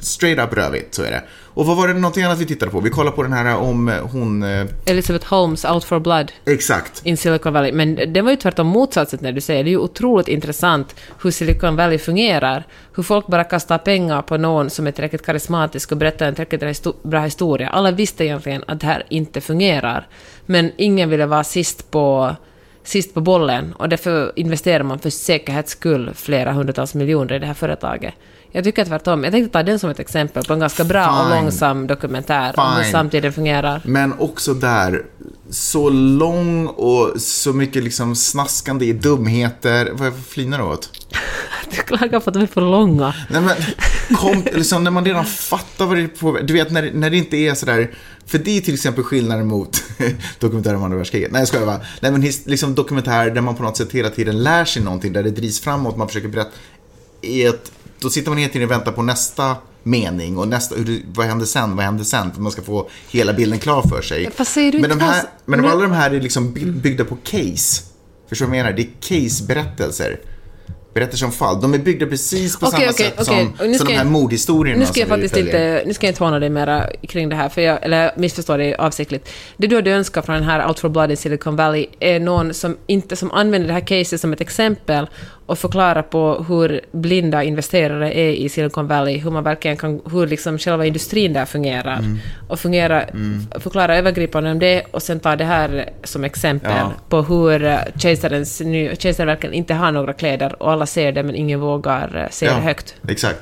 Straight up rövigt, så är det. Och vad var det någonting annat vi tittade på? Vi kollade på den här om eh, hon... Eh, Elizabeth Holmes, Out for Blood. exakt. in Silicon Valley. Men det var ju tvärtom motsatsen när du säger. Det är ju otroligt intressant hur Silicon Valley fungerar. Hur folk bara kastar pengar på någon som är tillräckligt karismatisk och berättar en tillräckligt bra historia. Alla visste egentligen att det här inte fungerar. Men ingen ville vara sist på, sist på bollen och därför investerar man för säkerhets skull flera hundratals miljoner i det här företaget. Jag tycker tvärtom. Jag tänkte ta den som ett exempel på en ganska bra och Fine. långsam dokumentär om hur Fine. samtiden fungerar. Men också där, så lång och så mycket liksom snaskande i dumheter. Vad flinar du åt? Du klagar på att de är för långa. Nej men, kom, liksom, när man redan fattar vad det är på Du vet när, när det inte är sådär, för det är till exempel skillnaden mot dokumentärer om andra världskriget. Nej jag skojar bara. Nej men liksom dokumentärer där man på något sätt hela tiden lär sig någonting, där det drivs framåt, man försöker berätta. I ett, då sitter man hela tiden och väntar på nästa mening och nästa, hur vad händer sen, vad händer sen? För man ska få hela bilden klar för sig. Men de här, alls- men alla de här är liksom by- byggda på case. Förstår du vad jag menar? Det är case-berättelser. Berättelser om fall. De är byggda precis på Okej, samma okej, sätt okej. som, som de här jag- mordhistorierna Nu ska jag faktiskt inte, nu ska jag inte håna dig mera kring det här, för jag, eller missförstår dig avsiktligt. Det du hade önskat från den här Out for Blood i Silicon Valley är någon som inte som använder det här caset som ett exempel och förklarar på hur blinda investerare är i Silicon Valley, hur man verkligen kan, hur liksom själva industrin där fungerar. Mm. Och fungera, f- förklara övergripande om det och sen ta det här som exempel Ja. på hur eh, kejsarens ny, kejsaren verkligen inte har några kläder och alla ser det men ingen vågar eh, se det högt. Exakt.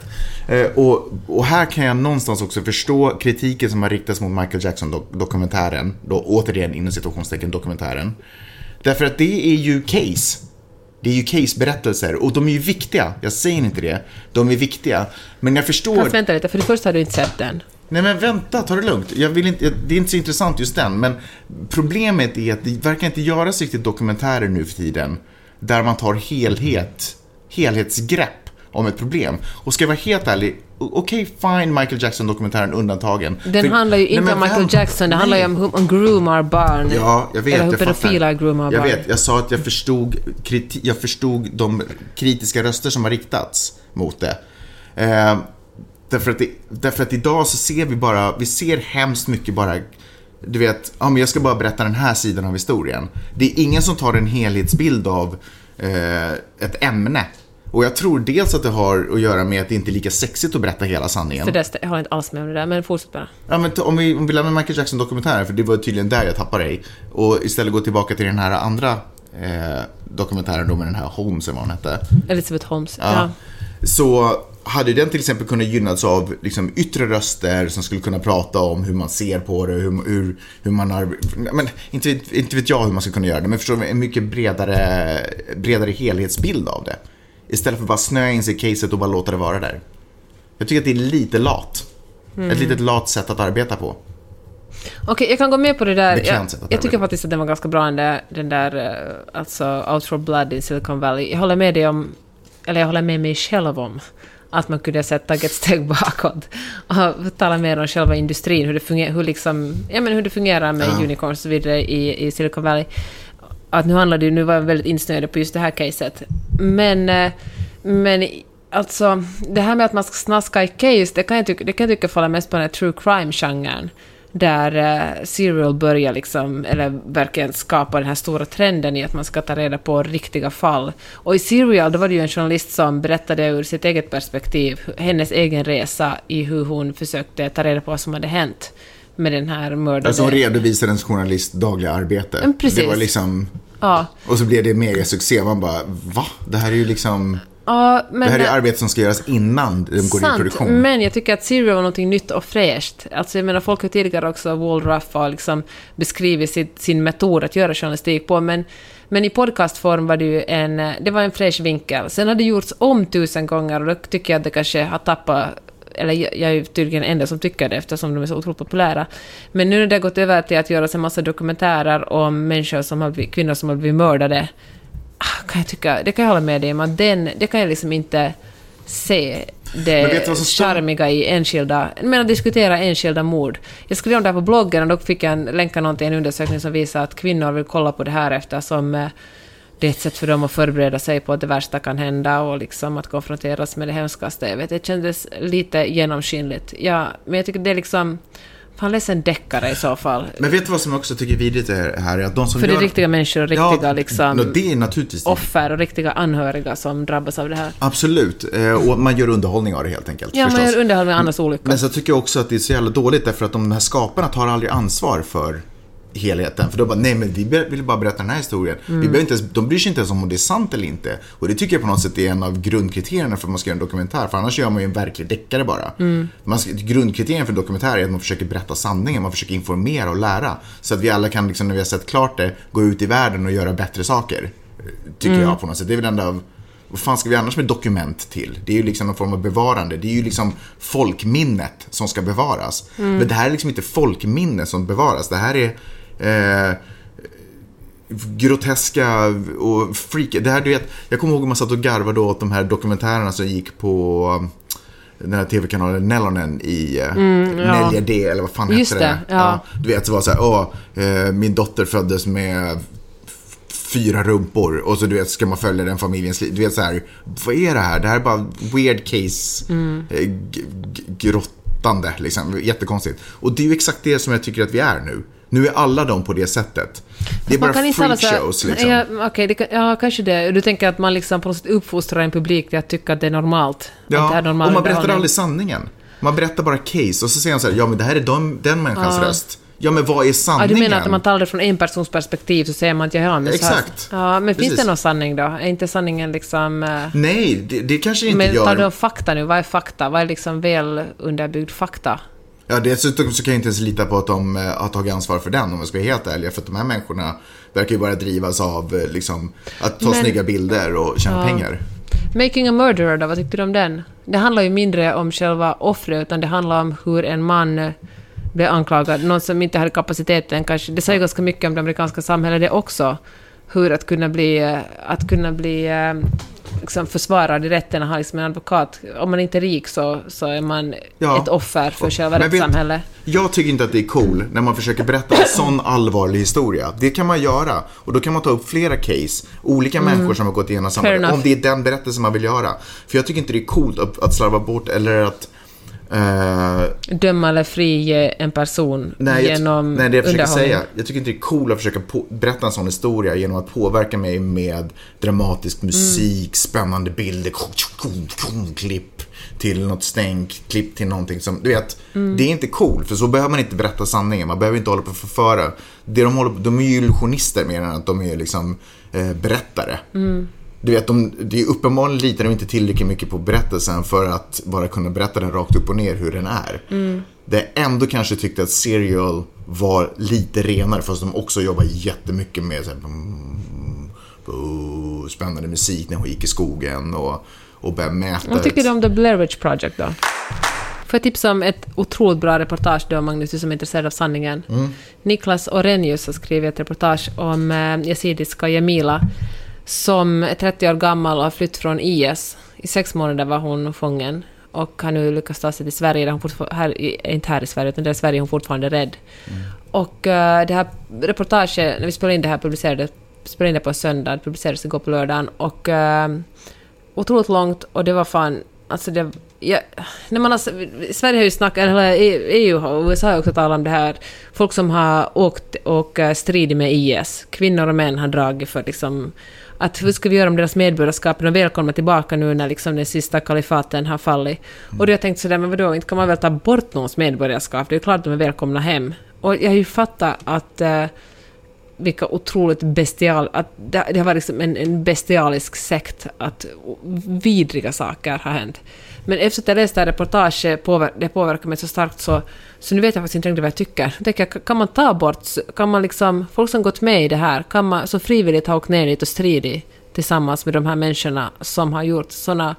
Eh, och, och här kan jag någonstans också förstå kritiken som har riktats mot Michael Jackson-dokumentären. Då återigen inom situationstecken dokumentären. Därför att det är ju case. Det är ju case-berättelser och de är ju viktiga. Jag säger inte det. De är viktiga. Men jag förstår... Fast vänta lite, för det första har du inte sett den. Nej men vänta, ta det lugnt. Jag vill inte, det är inte så intressant just den, men problemet är att det verkar inte göras riktigt dokumentärer nu för tiden där man tar helhet, helhetsgrepp om ett problem. Och ska jag vara helt ärlig, okej fine Michael Jackson-dokumentären undantagen. Den För- handlar ju Nej, inte men om Michael vänta. Jackson, det handlar ju Nej. om hur man groomar barn. Ja, jag vet. Eller hur jag fattar. groomar Jag barn. vet, jag sa att jag förstod, kriti- jag förstod de kritiska röster som har riktats mot det. Eh, därför, att det. Därför att idag så ser vi bara, vi ser hemskt mycket bara du vet, ja, men jag ska bara berätta den här sidan av historien. Det är ingen som tar en helhetsbild av eh, ett ämne. Och jag tror dels att det har att göra med att det inte är lika sexigt att berätta hela sanningen. För det, jag håller inte alls med om det där, men fortsätt bara. Ja, men om, vi, om vi lämnar Michael Jackson-dokumentären, för det var tydligen där jag tappade dig. Och istället gå tillbaka till den här andra eh, dokumentären då med den här Holmes, eller vad hon hette. Elisabeth Holmes. Ja. Ja. Så hade den till exempel kunnat gynnas av liksom, yttre röster som skulle kunna prata om hur man ser på det, hur, hur, hur man har... Men inte, inte vet jag hur man ska kunna göra det, men förstår du, en mycket bredare, bredare helhetsbild av det. Istället för att bara snöa in sig i caset och bara låta det vara där. Jag tycker att det är lite lat. Mm. Ett litet lat sätt att arbeta på. Okej, jag kan gå med på det där. Jag, jag tycker faktiskt att den var ganska bra, den där, den där eh, alltså Out for Blood i Silicon Valley. Jag håller med dig om eller jag håller med mig själv om, att man kunde ha tagit ett steg bakåt och tala mer om själva industrin, hur det fungerar, hur liksom, ja, men hur det fungerar med Ja. unicorns och så vidare i, i Silicon Valley. Att nu handlar det ju, nu var jag väldigt insnöad på just det här caset. Men, eh, men alltså, det här med att man ska snaska i case, det kan jag tycka, det kan jag tycka faller mest på den här true crime-genren. Där uh, Serial börjar liksom, eller verkligen skapa den här stora trenden i att man ska ta reda på riktiga fall. Och i Serial, då var det ju en journalist som berättade ur sitt eget perspektiv, hennes egen resa i hur hon försökte ta reda på vad som hade hänt med den här mördade... Alltså hon redovisar en journalist dagliga arbete. Men precis. Det var liksom... ja. Och så blev det mega succé. Man bara, va? Det här är ju liksom... ja, men... Det här är arbete som ska göras innan de går i produktion. men jag tycker att Serial var någonting nytt och fräscht. Alltså jag menar, folk har tidigare också, Wall Ruff har liksom beskrivit sitt, sin metod att göra journalistik på, men, men i podcastform var det ju en, det var en fräsch vinkel. Sen har det gjorts om tusen gånger och då tycker jag att det kanske har tappat eller jag jag är ju tydligen den enda som tycker det eftersom de är så otroligt populära. Men nu när det har gått över till att göra en massa dokumentärer om människor som har blivit, kvinnor som har blivit mördade, ah, kan jag tycka, det kan jag hålla med dig om, att den, det kan jag liksom inte se Men det charmiga i enskilda, jag menar diskutera enskilda mord. Jag skrev om det här på bloggen och då fick jag en, länka någon till en undersökning som visar att kvinnor vill kolla på det här eftersom eh, det är ett sätt för dem att förbereda sig på att det värsta kan hända och liksom att konfronteras med det hemskaste. Jag vet, det kändes lite genomskinligt. Ja, men jag tycker det är liksom... Fan, läs en deckare i så fall. Men vet du vad som jag också tycker vidrigt är här? Är att de som För det gör... är riktiga människor och riktiga ja, liksom, no, det är naturligtvis offer och riktiga anhöriga som drabbas av det här. Absolut. Eh, och man gör underhållning av det helt enkelt. Ja, man förstås. gör underhåll med andras olycka. Men så tycker jag också att det är så jävla dåligt därför att de här skaparna tar aldrig ansvar för helheten. För de bara, nej men vi vill bara berätta den här historien. Mm. Vi behöver inte ens, de bryr sig inte ens om det är sant eller inte. Och det tycker jag på något sätt är en av grundkriterierna för att man ska göra en dokumentär. För annars gör man ju en verklig deckare bara. Mm. Man ska, grundkriterien för en dokumentär är att man försöker berätta sanningen, man försöker informera och lära. Så att vi alla kan, liksom, när vi har sett klart det, gå ut i världen och göra bättre saker. Tycker Mm. jag på något sätt. Det är väl enda av vad fan ska vi annars med dokument till? Det är ju liksom en form av bevarande. Det är ju liksom folkminnet som ska bevaras. Mm. Men det här är liksom inte folkminne som bevaras. Det här är eh, groteska och freak. Det här, du vet, jag kommer ihåg att man satt och garvade åt de här dokumentärerna som gick på um, den här tv-kanalen Nellonen i uh, Mm, ja. D eller vad fan Just hette det? det, ja. Du vet, så var det så här, åh, eh, min dotter föddes med fyra rumpor och så du vet ska man följa den familjens liv. Du vet så här, vad är det här? Det här är bara weird case Mm. eh, grottande liksom. Jättekonstigt. Och det är ju exakt det som jag tycker att vi är nu. Nu är alla de på det sättet. Det är Man bara freakshows liksom. Ja, okej, det ja, kanske det. Du tänker att man liksom på något sätt uppfostrar en publik till att tycka att det är normalt. Ja, är normal och man berättar aldrig sanningen. Man berättar bara case och så säger han så här, ja men det här är de, den människans röst. Ja men vad är Ja, sanningen? du menar att när man talar från en persons perspektiv så säger man att ja, men här- Exakt. Ja, men finns Precis. det någon sanning då? Är inte sanningen liksom... eh, Nej, det, det kanske det inte Men gör. tar du om fakta nu? Vad är fakta? Vad är liksom väl underbyggd fakta? Ja, dessutom så kan jag inte ens lita på att de eh, har tagit ansvar för den om jag ska vara helt ärlig. För att de här människorna verkar ju bara drivas av eh, liksom, att ta Men- snygga bilder och tjäna pengar. Making a murderer då, vad tyckte du om den? Det handlar ju mindre om själva offret, utan det handlar om hur en man eh, blev anklagad. Någon som inte hade kapaciteten kanske. Det säger ganska mycket om det amerikanska samhället det också. Hur att kunna bli, att kunna bli liksom försvarad i rätten och ha liksom en advokat. Om man inte är rik så, så är man Ja. ett offer för själva rättssamhället. Jag tycker inte att det är cool när man försöker berätta en sån allvarlig historia. Det kan man göra. Och då kan man ta upp flera case. Olika människor som har gått igenom samma... Mm. Om det är den berättelsen man vill göra. För jag tycker inte det är coolt att, att slarva bort eller att... eh, Döma eller frige en person Nej, jag, genom nej, det jag försöker säga. Jag tycker inte det är coolt att försöka på, berätta en sån historia genom att påverka mig med dramatisk musik, spännande bilder, klipp till något stänk, klipp till någonting som, du vet, det är inte coolt för så behöver man inte berätta sanningen, man behöver inte hålla på och förföra. Det de, håller, de är ju illusionister mer än att de är liksom eh, berättare. Du vet, de, det är uppenbarligen litar de inte tillräckligt mycket på berättelsen för att bara kunna berätta den rakt upp och ner hur den är. Det jag ändå kanske tyckte att Serial var lite renare fast de också jobbar jättemycket med så här, mm, oh, spännande musik när hon gick i skogen och, och började mäta. Vad tycker du om The Blair Witch Project då? Får jag tipsa om ett otroligt bra reportage då, Magnus, du som är intresserad av sanningen. Mm. Niklas Orenius har skrivit ett reportage om eh, yazidiska Jamila som är 30 år gammal och har flytt från IS. I sex månader var hon fången och har nu lyckats ta sig till Sverige. Där hon fortfar- här, i- inte här i Sverige, utan där i Sverige är hon fortfarande rädd. Och eh, det här reportaget, när vi spelade in det här, publicerade, spelade in det på en söndag, det publicerades igår på lördagen. Och uh, otroligt långt och det var fan, alltså det... Ja, när man har, Sverige har ju snackat, eller EU och USA har också talat om det här, folk som har åkt och eh, stridit med IS, kvinnor och män har dragit för liksom att hur ska vi göra om deras medborgarskap? De är välkomna tillbaka nu när liksom den sista kalifaten har fallit. Och då har jag tänkt sådär, men vadå, inte kan man väl ta bort någons medborgarskap? Det är ju klart att de är välkomna hem. Och jag har ju fattat att eh, vilka otroligt bestial... Att det, det har varit liksom en, en bestialisk sekt, att vidriga saker har hänt. Men efter att jag läste det här reportaget, påver, det påverkar mig så starkt så, så nu vet jag faktiskt inte riktigt vad jag tycker. Jag tänker, kan man ta bort, kan man liksom, folk som gått med i det här, kan man så frivilligt ha åkt ner dit och stridit tillsammans med de här människorna som har gjort sådana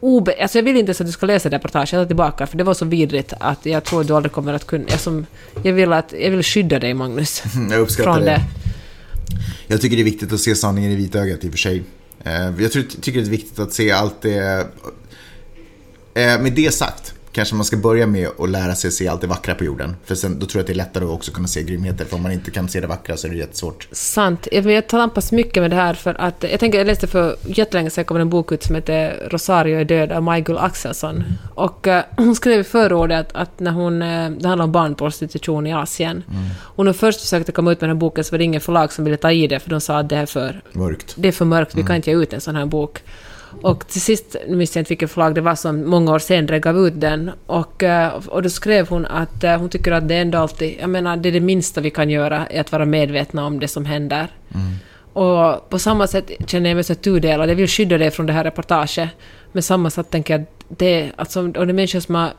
obe... Alltså jag vill inte ens att du ska läsa reportaget, jag tar tillbaka, för det var så vidrigt att jag tror att du aldrig kommer att kunna... Jag, som, jag, vill, att, jag vill skydda dig, Magnus. Jag uppskattar från det. det. Jag tycker det är viktigt att se sanningen i vitögat i och för sig. Eh, Jag tycker det är viktigt att se allt det... Eh, Med det sagt, kanske man ska börja med att lära sig se allt det vackra på jorden. För sen, då tror jag att det är lättare att också kunna se grymheter. För om man inte kan se det vackra så är det jättesvårt. Sant. Jag, tampas mycket med det här för att jag tänker, jag läste för jättelänge sedan kom en bok ut som heter Rosario är död av Michael Axelsson. Och eh, hon skrev i förordet att, att när hon, eh, det handlar om barnprostitution i Asien. Hon har först försökte komma ut med den här boken så var det ingen förlag som ville ta i det för de sa att det är för Mörkt. det är för mörkt, vi kan inte ge ut en sån här bok. Och till sist, nu minns jag inte vilket förlag det var som många år senare gav ut den, och, eh, och då skrev hon att eh, hon tycker att det ändå alltid, jag menar, det är det minsta vi kan göra, är att vara medvetna om det som händer. Och på samma sätt känner jag mig så tudelad, jag vill skydda dig från det här reportaget, men samma sätt tänker jag att det, alltså, och det är människor som har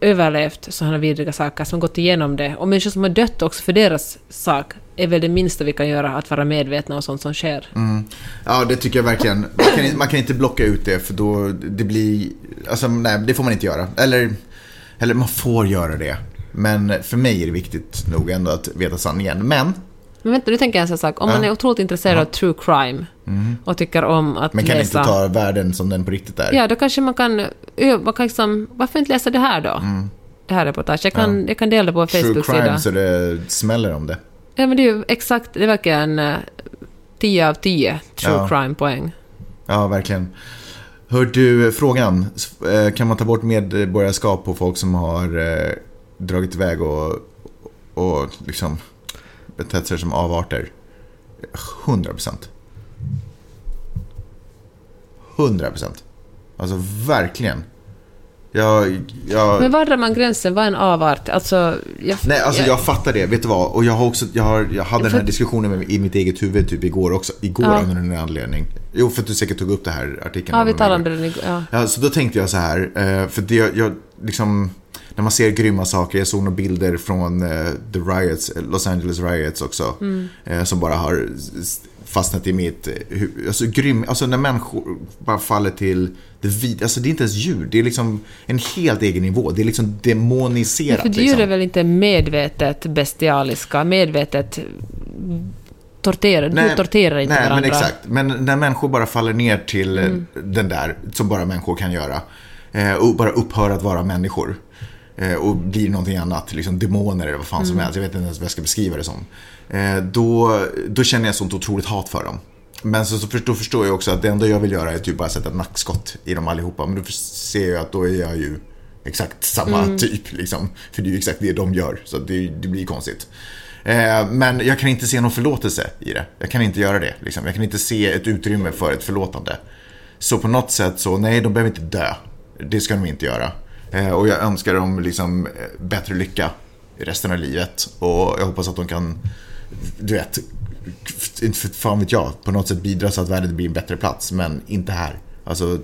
överlevt sådana vidriga saker, som gått igenom det, och människor som har dött också för deras sak, är väl det minsta vi kan göra, att vara medvetna om sånt som sker. Mm. Ja, det tycker jag verkligen. Man kan, inte- man kan inte blocka ut det för då det blir... Alltså, nej, det får man inte göra. Eller, eller man får göra det. Men för mig är det viktigt nog ändå att veta sanningen. Men, Men vänta, nu tänker jag en sån sak. Om man är otroligt intresserad av true crime och tycker om att men kan läsa... inte ta världen som den på riktigt är. Ja, då kanske man kan... Man kan liksom, varför inte läsa det här då? Det här reportaget. Jag kan, jag kan dela på vår True Facebook-sida. crime så det smäller om det. Ja, men det är ju exakt... Det verkar en uh, 10 av 10 true Ja. crime-poäng. Ja, verkligen. Hör du, frågan. eh, Kan man ta bort medborgarskap på folk som har eh, dragit iväg och, och liksom betett sig som avarter? 100 procent. 100 procent. Alltså verkligen. Jag, jag, Men var drar man gränsen? Vad är en avart? Alltså... Jag, Nej, alltså jag fattar det. Vet du vad? Och jag har också, jag, har, jag hade den här diskussionen med, i mitt eget huvud typ igår också. Igår Ja. av någon anledning. Jo, för att du säkert tog upp det här artikeln. Ja, vi talade om det. igår. Ja. Ja, så då tänkte jag så här, eh, för det, jag liksom, när man ser grymma saker, jag såg några bilder från eh, the riots, Los Angeles riots också, eh, som bara har fastnat i mitt eh, huvud. Alltså grym, alltså när människor bara faller till det vid, alltså det är inte ens djur, det är liksom en helt egen nivå, det är liksom demoniserat. För djur liksom. är väl inte medvetet bestialiska, medvetet torterar. Djur torterar inte nej, varandra. men exakt. Men när människor bara faller ner till eh, Mm. den där, som bara människor kan göra. eh, Och bara upphör att vara människor. Eh, Och blir någonting annat, liksom demoner eller vad fan Mm. som helst. Jag vet inte ens vad jag ska beskriva det som. Eh, Då, då känner jag sånt otroligt hat för dem. Men så, så då förstår jag också att det enda jag vill göra är typ bara sätta ett nackskott i dem allihopa. Men då ser jag att då är jag ju exakt samma Mm. typ. Liksom. För det är ju exakt det de gör. Så det, det blir konstigt. Eh, men jag kan inte se någon förlåtelse i det. Jag kan inte göra det. Liksom. Jag kan inte se ett utrymme för ett förlåtande. Så på något sätt så, nej, de behöver inte dö. Det ska de inte göra. Eh, och jag önskar dem liksom eh, bättre lycka i resten av livet. Och jag hoppas att de kan, du vet, inte fan vet jag, på något sätt bidra så att världen blir en bättre plats. Men inte här. Alltså,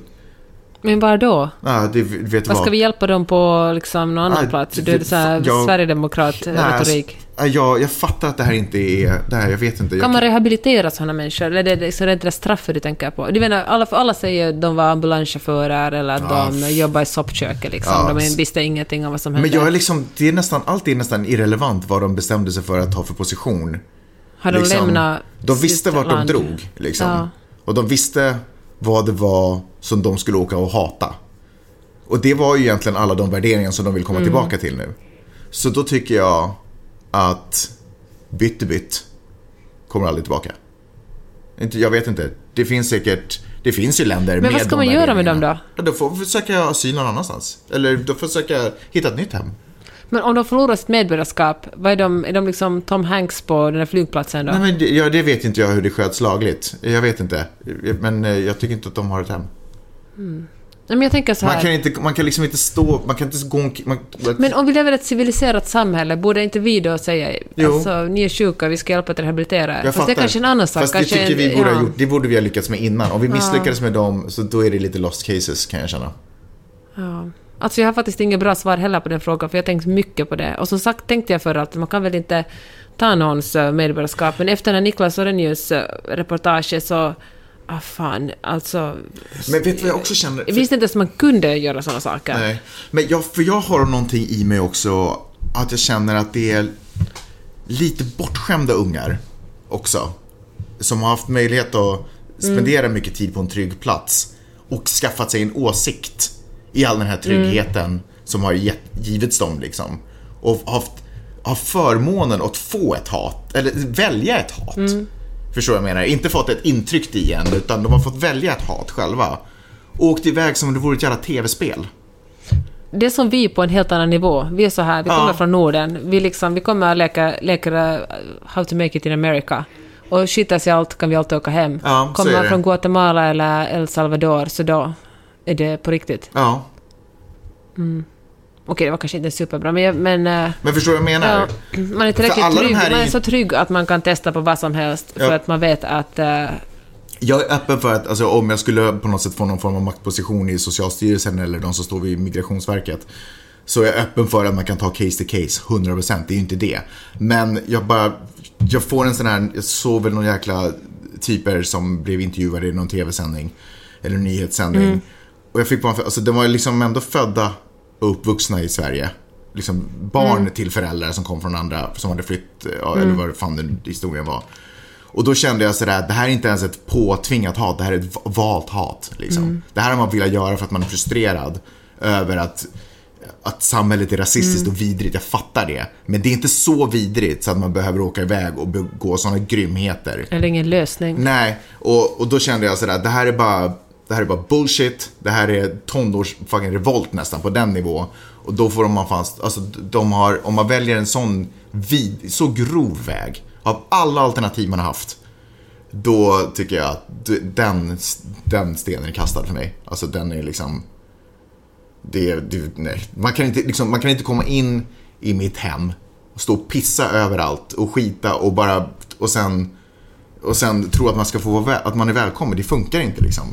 men var då? ja, det, vet Vad vad? ska vi hjälpa dem på liksom, någon annan Ah, plats? Du är så här jag- alltså, Sverigedemokrat-retorik. ja, jag, jag fattar att det här inte är, det här, jag vet inte. Jag Kan man rehabilitera sådana människor? Eller är det, så är det straffet du tänker på? Du menar, alla, alla säger att de var ambulanschaufförer eller att Ja, de jobbar i soppköket liksom. Ja, de visste ingenting om vad som hände. Men jag är liksom, det är nästan, allt är nästan irrelevant vad de bestämde sig för att ha för position. Har de lämnat de visste vart de land? drog. Liksom. Ja. Och de visste vad det var som de skulle åka och hata. Och det var ju egentligen alla de värderingar som de vill komma Mm. tillbaka till nu. Så då tycker jag att bytt bytt kommer aldrig tillbaka. Jag vet inte. Det finns säkert, det finns ju länder med Men vad ska man göra med dem då? Ja, då får vi försöka asyl någon annanstans. Eller då får vi försöka hitta ett nytt hem. Men om de förlorar sitt medborgarskap, vad är de? Är de liksom Tom Hanks på den här flygplatsen då? Nej, men det, ja, det vet inte jag hur det sköts lagligt. Jag vet inte. Men eh, jag tycker inte att de har ett hem. Nej, men jag tänker så här. Man kan, inte, man kan liksom inte stå, man kan inte gå man, Men om vi lever i ett civiliserat samhälle, borde inte vi då säga Jo. alltså, ni är sjuka, vi ska hjälpa er att rehabilitera er? jag Fast det är kanske en annan sak. Fast det tycker en, vi borde ja. ha gjort. Det borde vi ha lyckats med innan. Om vi misslyckades med dem, så då är det lite lost cases kan jag känna. Ja. Alltså jag har faktiskt inget bra svar heller på den frågan, för jag har tänkt mycket på det. Och som sagt tänkte jag förra att man kan väl inte ta någons eh, medborgarskap, men efter den här Niklas Orrenius eh, reportage så... Ah fan, alltså... Men vet du vad jag också känner? Jag visste inte ens att man kunde göra sådana saker. Nej. Men jag, för jag har någonting i mig också, att jag känner att det är lite bortskämda ungar också. Som har haft möjlighet att spendera mycket tid på en trygg plats och skaffat sig en åsikt i all den här tryggheten som har gett, givits dem liksom. Och haft, har förmånen att få ett hat, eller välja ett hat. Förstår vad jag menar? Inte fått ett intryck i en, utan de har fått välja ett hat själva. Och åkt iväg som om det vore ett jävla tv-spel. Det är som vi på en helt annan nivå. Vi är så här, vi Ja. kommer från Norden. Vi, liksom, vi kommer att leka, leka uh, How to make it in America. Och skitas i allt kan vi alltid åka hem. Ja, kommer man från Guatemala eller El Salvador, så då är det på riktigt. Ja, Okej, det var kanske inte superbra, men... jag- men uh, men förstår du vad jag menar? ja, man är tillräckligt trygg. här Man är är- så trygg att man kan testa på vad som helst, för Ja. att man vet att... uh, Jag är öppen för att alltså, om jag skulle på något sätt få någon form av maktposition i Socialstyrelsen eller de som står vid Migrationsverket så är jag öppen för att man kan ta case to case, 100%, det är ju inte det. Men jag bara, jag får en sån här, jag såg väl någon jäkla typer som blev intervjuade i någon tv-sändning eller nyhetssändning. Och jag fick bara, alltså de var liksom ändå födda och uppvuxna i Sverige. Liksom barn till föräldrar som kom från andra, som hade flytt, ja, eller vad fan den historien var. Och då kände jag sådär, det här är inte ens ett påtvingat hat, det här är ett va- valt hat. Liksom. Det här har man velat göra för att man är frustrerad över att, att samhället är rasistiskt och vidrigt, jag fattar det. Men det är inte så vidrigt så att man behöver åka iväg och begå sådana grymheter. eller ingen lösning. Nej, och, och då kände jag sådär, det här är bara, det här är bara bullshit. Det här är tonårs fucking revolt nästan på den nivå. Och då får man fast, alltså de har, om man väljer en sån vid, så grov väg av alla alternativ man har haft. Då tycker jag att den, den stenen är kastad för mig. Alltså den är liksom, det, det, nej. Man, kan inte, liksom, man kan inte komma in i mitt hem och stå och pissa överallt och skita och bara, och sen och sen tro att man ska få vara att man är välkommen. Det funkar inte liksom.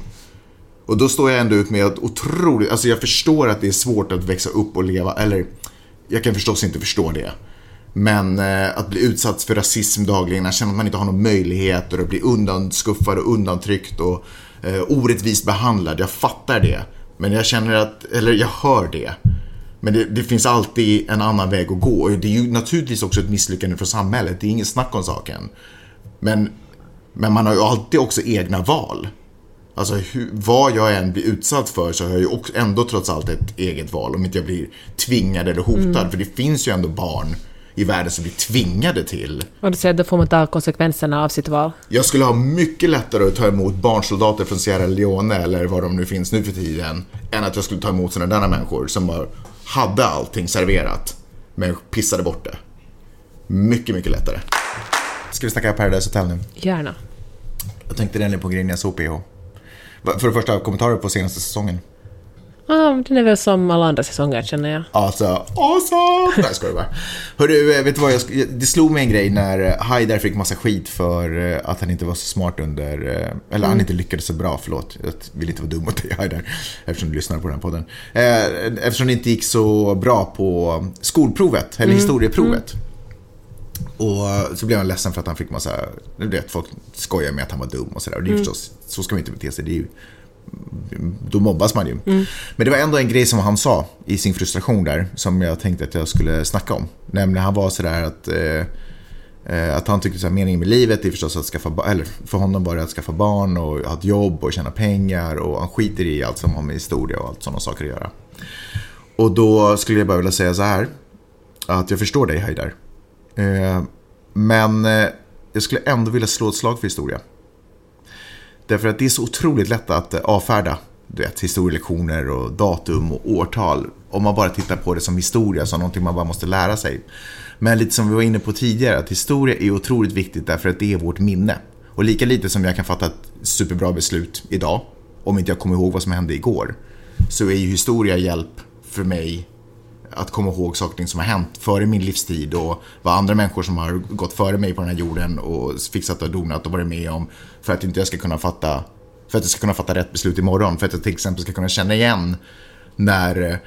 Och då står jag ändå ut med att otroligt, alltså jag förstår att det är svårt att växa upp och leva, eller jag kan förstås inte förstå det. Men eh, att bli utsatt för rasism dagligen, att känna att man inte har någon möjlighet och att bli undanskuffad och undantryckt och eh, orättvist behandlad. Jag fattar det. Men jag känner att, eller jag hör det. Men det, det finns alltid en annan väg att gå. Och det är ju naturligtvis också ett misslyckande för samhället. Det är inget snack om saken. Men, men man har ju alltid också egna val. Alltså hur, vad jag än blir utsatt för så har jag ju också, ändå trots allt ett eget val. Om inte jag blir tvingad eller hotad. För det finns ju ändå barn i världen som blir tvingade till. Och du säger att då får man ta konsekvenserna av sitt val. Jag skulle ha mycket lättare att ta emot barnsoldater från Sierra Leone eller var de nu finns nu för tiden. Än att jag skulle ta emot sådana där människor som bara hade allting serverat. Men pissade bort det. Mycket, mycket lättare. Ska vi snacka Paradise Hotel nu? Gärna. Jag tänkte nämligen på grejen jag såg PH. Va- För det första, kommentarer på senaste säsongen. Ja, den är väl som alla andra säsonger, känner jag. Alltså, awesome! Nej, ska det bara. Hörru, eh, vet du vad? Jag, det slog mig en grej när eh, Haidar fick massa skit för eh, att han inte var så smart under... Eller han inte lyckades så bra, förlåt. Jag vill inte vara dum mot dig Haidar, eftersom du lyssnar på den här podden. Eftersom det inte gick så bra på skolprovet, eller historieprovet. Och så blev han ledsen för att han fick massa... Du vet, folk skojar med att han var dum och sådär. Och det är förstås, så ska man inte bete sig. Det är ju då mobbas man ju. Men det var ändå en grej som han sa i sin frustration där, som jag tänkte att jag skulle snacka om. Nämligen han var sådär att, eh, Eh, att han tycker att meningen med livet är förstås att skaffa eller för honom bara att skaffa barn och ha ett jobb och tjäna pengar och han skiter i allt som har med historia och allt sådana saker att göra. Och då skulle jag bara vilja säga så här. Att jag förstår dig Haidar. Eh, men eh, jag skulle ändå vilja slå ett slag för historia. Därför att det är så otroligt lätt att eh, avfärda du vet, historielektioner och datum och årtal. Om man bara tittar på det som historia, som någonting man bara måste lära sig. Men lite som vi var inne på tidigare, att historia är otroligt viktigt därför att det är vårt minne. Och lika lite som jag kan fatta ett superbra beslut idag, om inte jag kommer ihåg vad som hände igår, så är ju historia hjälp för mig att komma ihåg saker som har hänt före min livstid och vad andra människor som har gått före mig på den här jorden och fixat och donat och varit med om för att inte jag ska kunna fatta för att jag ska kunna fatta rätt beslut imorgon. För att jag till exempel ska kunna känna igen när eh,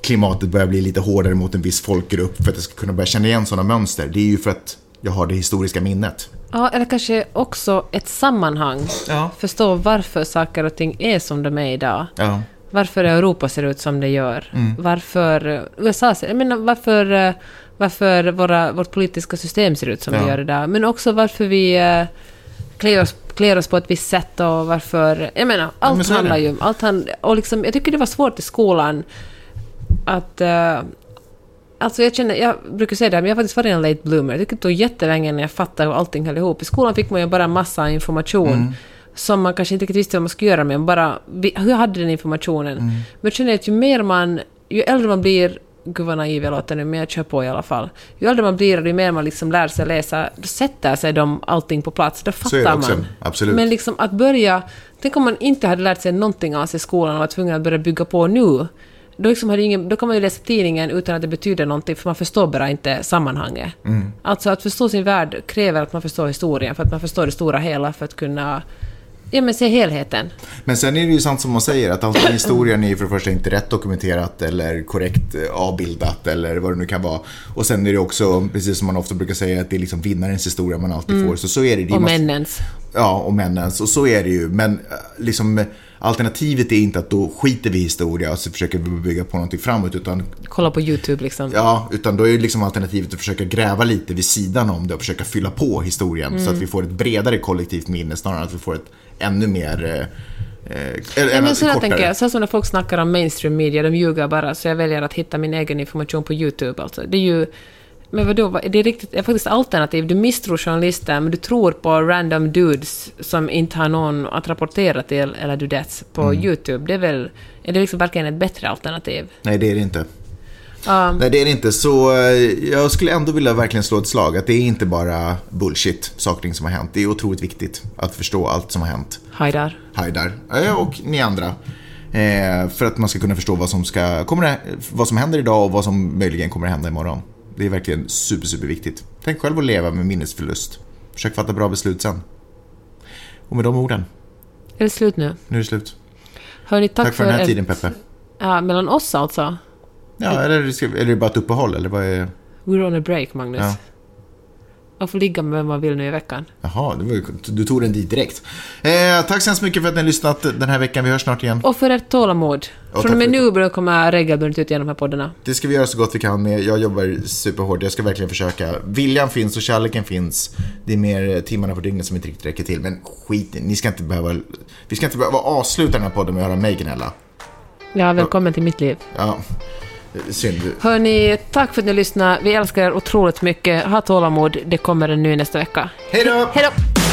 klimatet börjar bli lite hårdare mot en viss folkgrupp. För att jag ska kunna börja känna igen sådana mönster. Det är ju för att jag har det historiska minnet. Ja, eller kanske också ett sammanhang. Ja. Förstå varför saker och ting är som de är idag. Ja. Varför Europa ser ut som det gör. Mm. Varför eh, USA ser... Jag menar, varför, eh, varför våra, vårt politiska system ser ut som Ja. det gör idag. Men också varför vi eh, klär oss, klär oss på ett visst sätt och varför... Jag menar, men allt är det. handlar ju om... Allt hand, och liksom, jag tycker det var svårt i skolan att... Alltså jag känner, jag brukar säga det, här, men jag har faktiskt varit en late bloomer. Jag tycker det tog jättelänge när jag fattade hur allting höll ihop. I skolan fick man ju bara massa information Mm. Som man kanske inte riktigt visste vad man skulle göra med. Bara, hur hade den informationen? Mm. Men jag känner att ju mer man, ju äldre man blir, gud vad naiv jag låter nu, men jag kör på i alla fall. Ju äldre man blir och ju mer man liksom lär sig läsa, då sätter sig de allting på plats. Då Så är det fattar också, man. absolut. Men liksom att börja, tänk om man inte hade lärt sig någonting av sig i skolan och var tvungen att börja bygga på nu. Då, liksom hade ingen, då kan man ju läsa tidningen utan att det betyder någonting, för man förstår bara inte sammanhanget. Mm. Alltså att förstå sin värld kräver att man förstår historien, för att man förstår det stora hela, för att kunna ja, men se helheten. Men sen är det ju sant som man säger att allt i historien är ju för det första inte rätt dokumenterat eller korrekt eh, avbildat eller vad det nu kan vara. Och sen är det också, precis som man ofta brukar säga, att det är liksom vinnarens historia man alltid får. Så så är det. det Och måste- männens. Ja, och männens. Och så är det ju. Men eh, liksom, alternativet är inte att då skiter vi i historia och så försöker vi bygga på någonting framåt. Utan, Kolla på YouTube liksom. ja, utan då är ju liksom alternativet att försöka gräva lite vid sidan om det och försöka fylla på historien. Så att vi får ett bredare kollektivt minne snarare än att vi får ett ännu mer... Eh, eh, Ja, eller men så jag kortare. tänker, så som när folk snackar om mainstream media, de ljuger bara, så jag väljer att hitta min egen information på YouTube. Alltså. Det är ju... Men vadå, vad- det är, riktigt, det är faktiskt alternativ. Du misstror journalister, men du tror på random dudes som inte har någon att rapportera till, eller dudettes, på Mm. YouTube. Det är väl... Är det liksom verkligen ett bättre alternativ? Nej, det är det inte. Ja. Nej, det är det inte. Så eh, jag skulle ändå vilja verkligen slå ett slag att det är inte bara bullshit, saker som har hänt. Det är otroligt viktigt att förstå allt som har hänt. Haidar. Haidar och ni andra. Eh, för att man ska kunna förstå vad som, ska, kommer vad som händer idag och vad som möjligen kommer att hända imorgon. Det är verkligen super, super viktigt. Tänk själv att leva med minnesförlust. Försök fatta bra beslut sen. Och med de orden, Är det slut nu? nu är det slut. Hörni, tack, Tack, för den här ett- tiden Peppe. Ja, mellan oss alltså. Ja, eller är det bara ett uppehåll eller vad är... We're on a break, Magnus. Ja. Man får ligga med vem man vill nu i veckan. Jaha, det du tog den dit direkt. Eh, tack så hemskt mycket för att ni har lyssnat den här veckan. Vi hörs snart igen. Och för ert tålamod. tack Från och med nu börjar jag komma regelbundet ut genom de här poddarna. Det ska vi göra så gott vi kan med. Jag jobbar superhårt. Jag ska verkligen försöka. Viljan finns och kärleken finns. Det är mer timmarna på dygnet som inte riktigt räcker till. Men skit ni ska inte behöva... Vi ska inte behöva avsluta den här podden med att höra mig gnälla. Ja, välkommen till mitt liv. Ja, synd. Hörni, tack för att ni lyssnade. Vi älskar er otroligt mycket. Ha tålamod. Det kommer en ny nästa vecka. Hej då! Hej då!